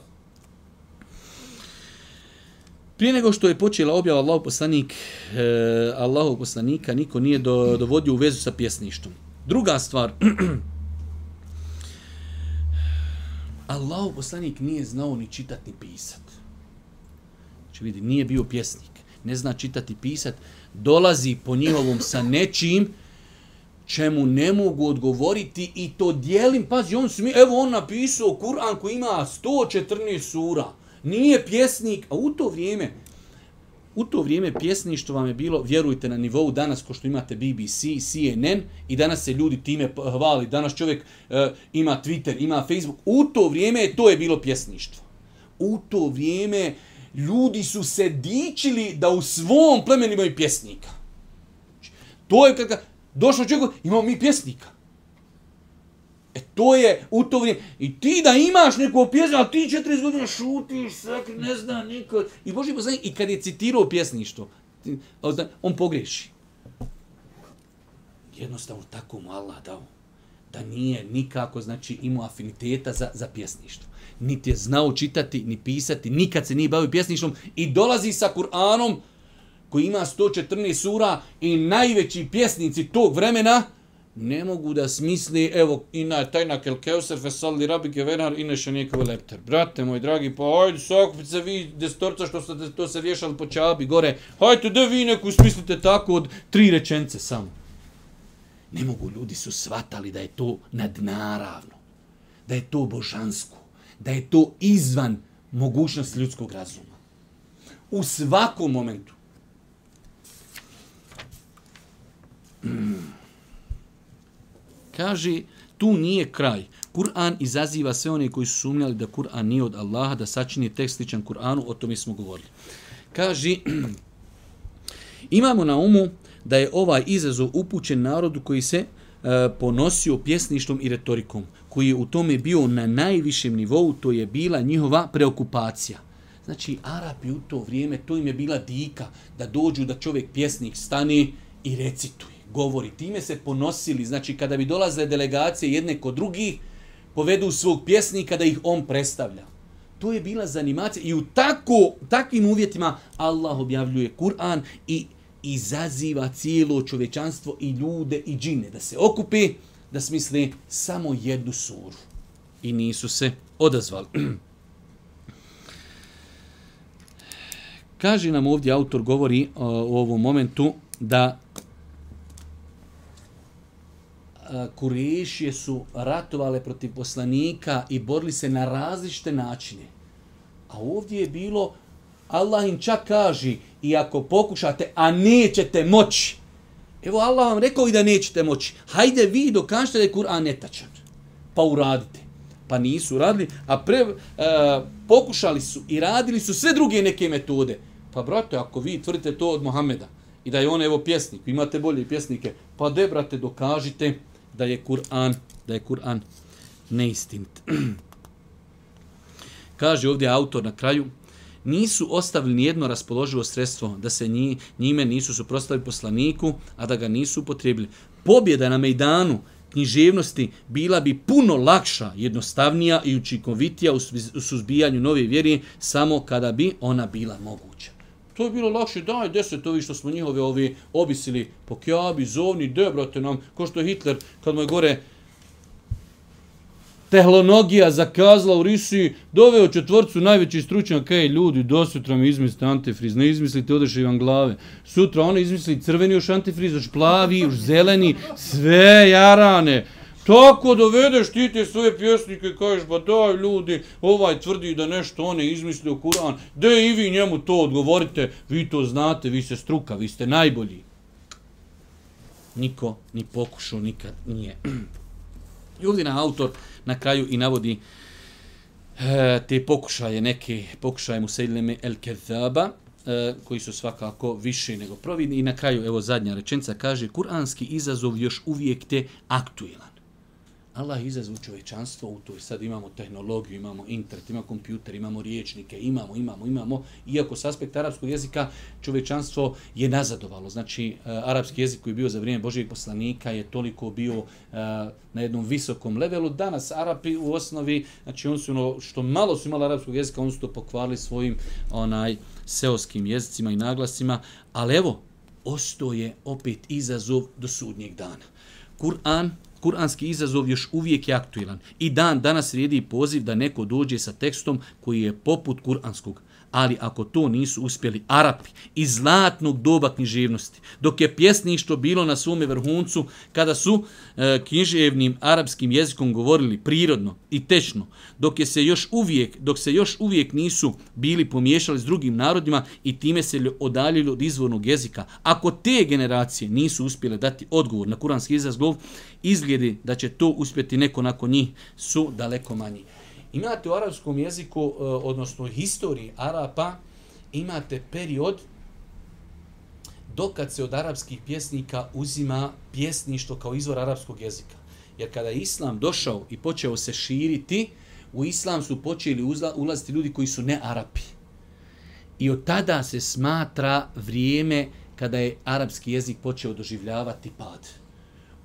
Prije nego što je počela objava Allahu poslanik, eh, Allahu poslanika, niko nije do, dovodio u vezu sa pjesništvom. Druga stvar, Allahu poslanik nije znao ni čitati ni pisat. Znači vidi, nije bio pjesnik, ne zna čitati i pisat, dolazi po njihovom sa nečim čemu ne mogu odgovoriti i to dijelim, pazi, on smi, mi, evo on napisao Kur'an koji ima 114 sura, nije pjesnik, a u to vrijeme, u to vrijeme pjesništvo vam je bilo, vjerujte, na nivou danas, ko što imate BBC, CNN, i danas se ljudi time hvali, danas čovjek e, ima Twitter, ima Facebook, u to vrijeme to je bilo pjesništvo. U to vrijeme ljudi su se dičili da u svom plemenu imaju pjesnika. To je kada došao čovjek, imamo mi pjesnika. E to je u to vrijeme. I ti da imaš neku pjesmu, a ti 40 godina šutiš, sak, ne zna niko. I Boži poslanik, i kad je citirao pjesništvo, on pogreši. Jednostavno tako mu Allah dao. Da nije nikako, znači, imao afiniteta za, za pjesništvo. Niti je znao čitati, ni pisati, nikad se nije bavio pjesništvom i dolazi sa Kur'anom koji ima 114 sura i najveći pjesnici tog vremena, ne mogu da smisli, evo, ina tajna kelkeuser, fesalli rabike venar, ina še lepter. Brate moj dragi, pa hajde, sakupite se vi destorca što ste to se vješali po čabi gore, hajde da vi neku smislite tako od tri rečence samo. Ne mogu, ljudi su svatali da je to nadnaravno, da je to božansko, da je to izvan mogućnosti ljudskog razuma. U svakom momentu. Mm. Kaže, tu nije kraj. Kur'an izaziva sve one koji su sumnjali da Kur'an nije od Allaha, da sačini tekst sličan Kur'anu, o tome smo govorili. Kaže, imamo na umu da je ovaj izazov upućen narodu koji se e, ponosio pjesništvom i retorikom, koji je u tome bio na najvišem nivou, to je bila njihova preokupacija. Znači, Arapi u to vrijeme, to im je bila dika da dođu da čovjek pjesnik stane i recituje govori. Time se ponosili, znači kada bi dolazile delegacije jedne kod drugih, povedu svog pjesnika da ih on predstavlja. To je bila zanimacija i u tako, takvim uvjetima Allah objavljuje Kur'an i izaziva cijelo čovečanstvo i ljude i džine da se okupe, da smisle samo jednu suru. I nisu se odazvali. Kaže nam ovdje autor govori uh, o, o ovom momentu da Kurešije su ratovale protiv poslanika i borili se na različite načine. A ovdje je bilo, Allah im čak kaže, i ako pokušate, a nećete moći. Evo Allah vam rekao i da nećete moći. Hajde vi dokažite da je Kur'an netačan. Pa uradite. Pa nisu radili, a pre, e, pokušali su i radili su sve druge neke metode. Pa brate, ako vi tvrdite to od Mohameda i da je on evo pjesnik, imate bolje pjesnike, pa de brate dokažite da je Kur'an da je Kur'an neistinit. Kaže ovdje autor na kraju, nisu ostavili nijedno raspoloživo sredstvo da se njime nisu suprostavili poslaniku, a da ga nisu upotrijebili. Pobjeda na Mejdanu književnosti bila bi puno lakša, jednostavnija i učinkovitija u suzbijanju nove vjeri samo kada bi ona bila moguća. To je bilo lakše, daj deset ovi što smo njihove ovi obisili po kjabi, zovni, de, brate, nam, ko što je Hitler, kad mu je gore tehlonogija zakazala u Risiji, doveo četvrcu najveći stručnjak, kaj ljudi, do sutra mi izmislite antifriz, ne izmislite, odeše vam glave. Sutra oni izmisli crveni još antifriz, još plavi, još zeleni, sve jarane. Tako dovedeš ti te svoje pjesnike i kažeš, ba daj ljudi, ovaj tvrdi da nešto on je izmislio Kur'an, da i vi njemu to odgovorite, vi to znate, vi ste struka, vi ste najbolji. Niko ni pokušao nikad nije. I ovdje na autor na kraju i navodi e, te pokušaje, neke pokušaje Musaileme El Kezaba, e, koji su svakako više nego providni. I na kraju, evo zadnja rečenca, kaže, kuranski izazov još uvijek te aktuelan Allah izazvu čovečanstvo u toj. Sad imamo tehnologiju, imamo internet, imamo kompjuter, imamo riječnike, imamo, imamo, imamo. Iako s aspekta arapskog jezika čovečanstvo je nazadovalo. Znači, e, arapski jezik koji je bio za vrijeme Božijeg poslanika je toliko bio e, na jednom visokom levelu. Danas Arapi u osnovi, znači oni su ono, što malo su imali arapskog jezika, oni su to pokvarili svojim onaj seoskim jezicima i naglasima. Ali evo, ostoje opet izazov do sudnjeg dana. Kur'an kuranski izazov još uvijek je aktuelan. I dan danas vrijedi poziv da neko dođe sa tekstom koji je poput kuranskog ali ako to nisu uspjeli Arapi iz zlatnog doba književnosti, dok je pjesništvo bilo na svome vrhuncu, kada su e, književnim arapskim jezikom govorili prirodno i tečno, dok je se još uvijek, dok se još uvijek nisu bili pomiješali s drugim narodima i time se odaljili od izvornog jezika, ako te generacije nisu uspjele dati odgovor na kuranski izazov, izgledi da će to uspjeti neko nakon njih su daleko manji. Imate u arapskom jeziku, e, odnosno historiji Arapa, imate period dokad se od arapskih pjesnika uzima pjesništvo kao izvor arapskog jezika. Jer kada je islam došao i počeo se širiti, u islam su počeli ulaziti ljudi koji su ne Arapi. I od tada se smatra vrijeme kada je arapski jezik počeo doživljavati pad.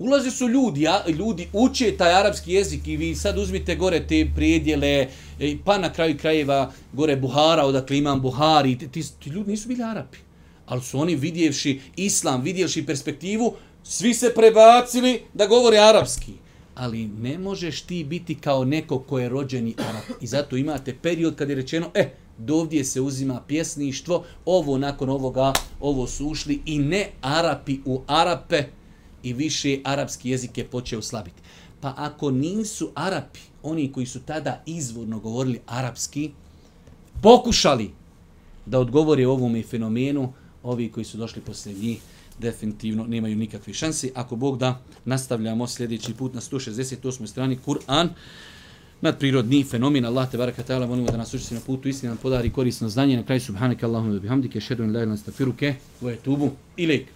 Ulaze su ljudi, ja, ljudi uče taj arapski jezik i vi sad uzmite gore te prijedjele, e, pa na kraju krajeva gore Buhara, odakle imam Buhari, ti, ti, ti ljudi nisu bili Arapi. Ali su oni vidjevši islam, vidjevši perspektivu, svi se prebacili da govore arapski. Ali ne možeš ti biti kao neko ko je rođeni Arap. I zato imate period kad je rečeno, e, eh, dovdje se uzima pjesništvo, ovo nakon ovoga, ovo su ušli i ne Arapi u Arape, i više arapski jezik je počeo slabiti. Pa ako nisu Arapi, oni koji su tada izvorno govorili arapski, pokušali da odgovore ovom fenomenu, ovi koji su došli poslije njih, definitivno nemaju nikakve šanse. Ako Bog da, nastavljamo sljedeći put na 168. strani Kur'an, nadprirodni fenomen Allah te baraka taala molimo da nas učesti na putu istine nam podari korisno znanje na kraju subhanaka allahumma wa bihamdike ashhadu an la ilaha illa anta astaghfiruke wa atubu ilaik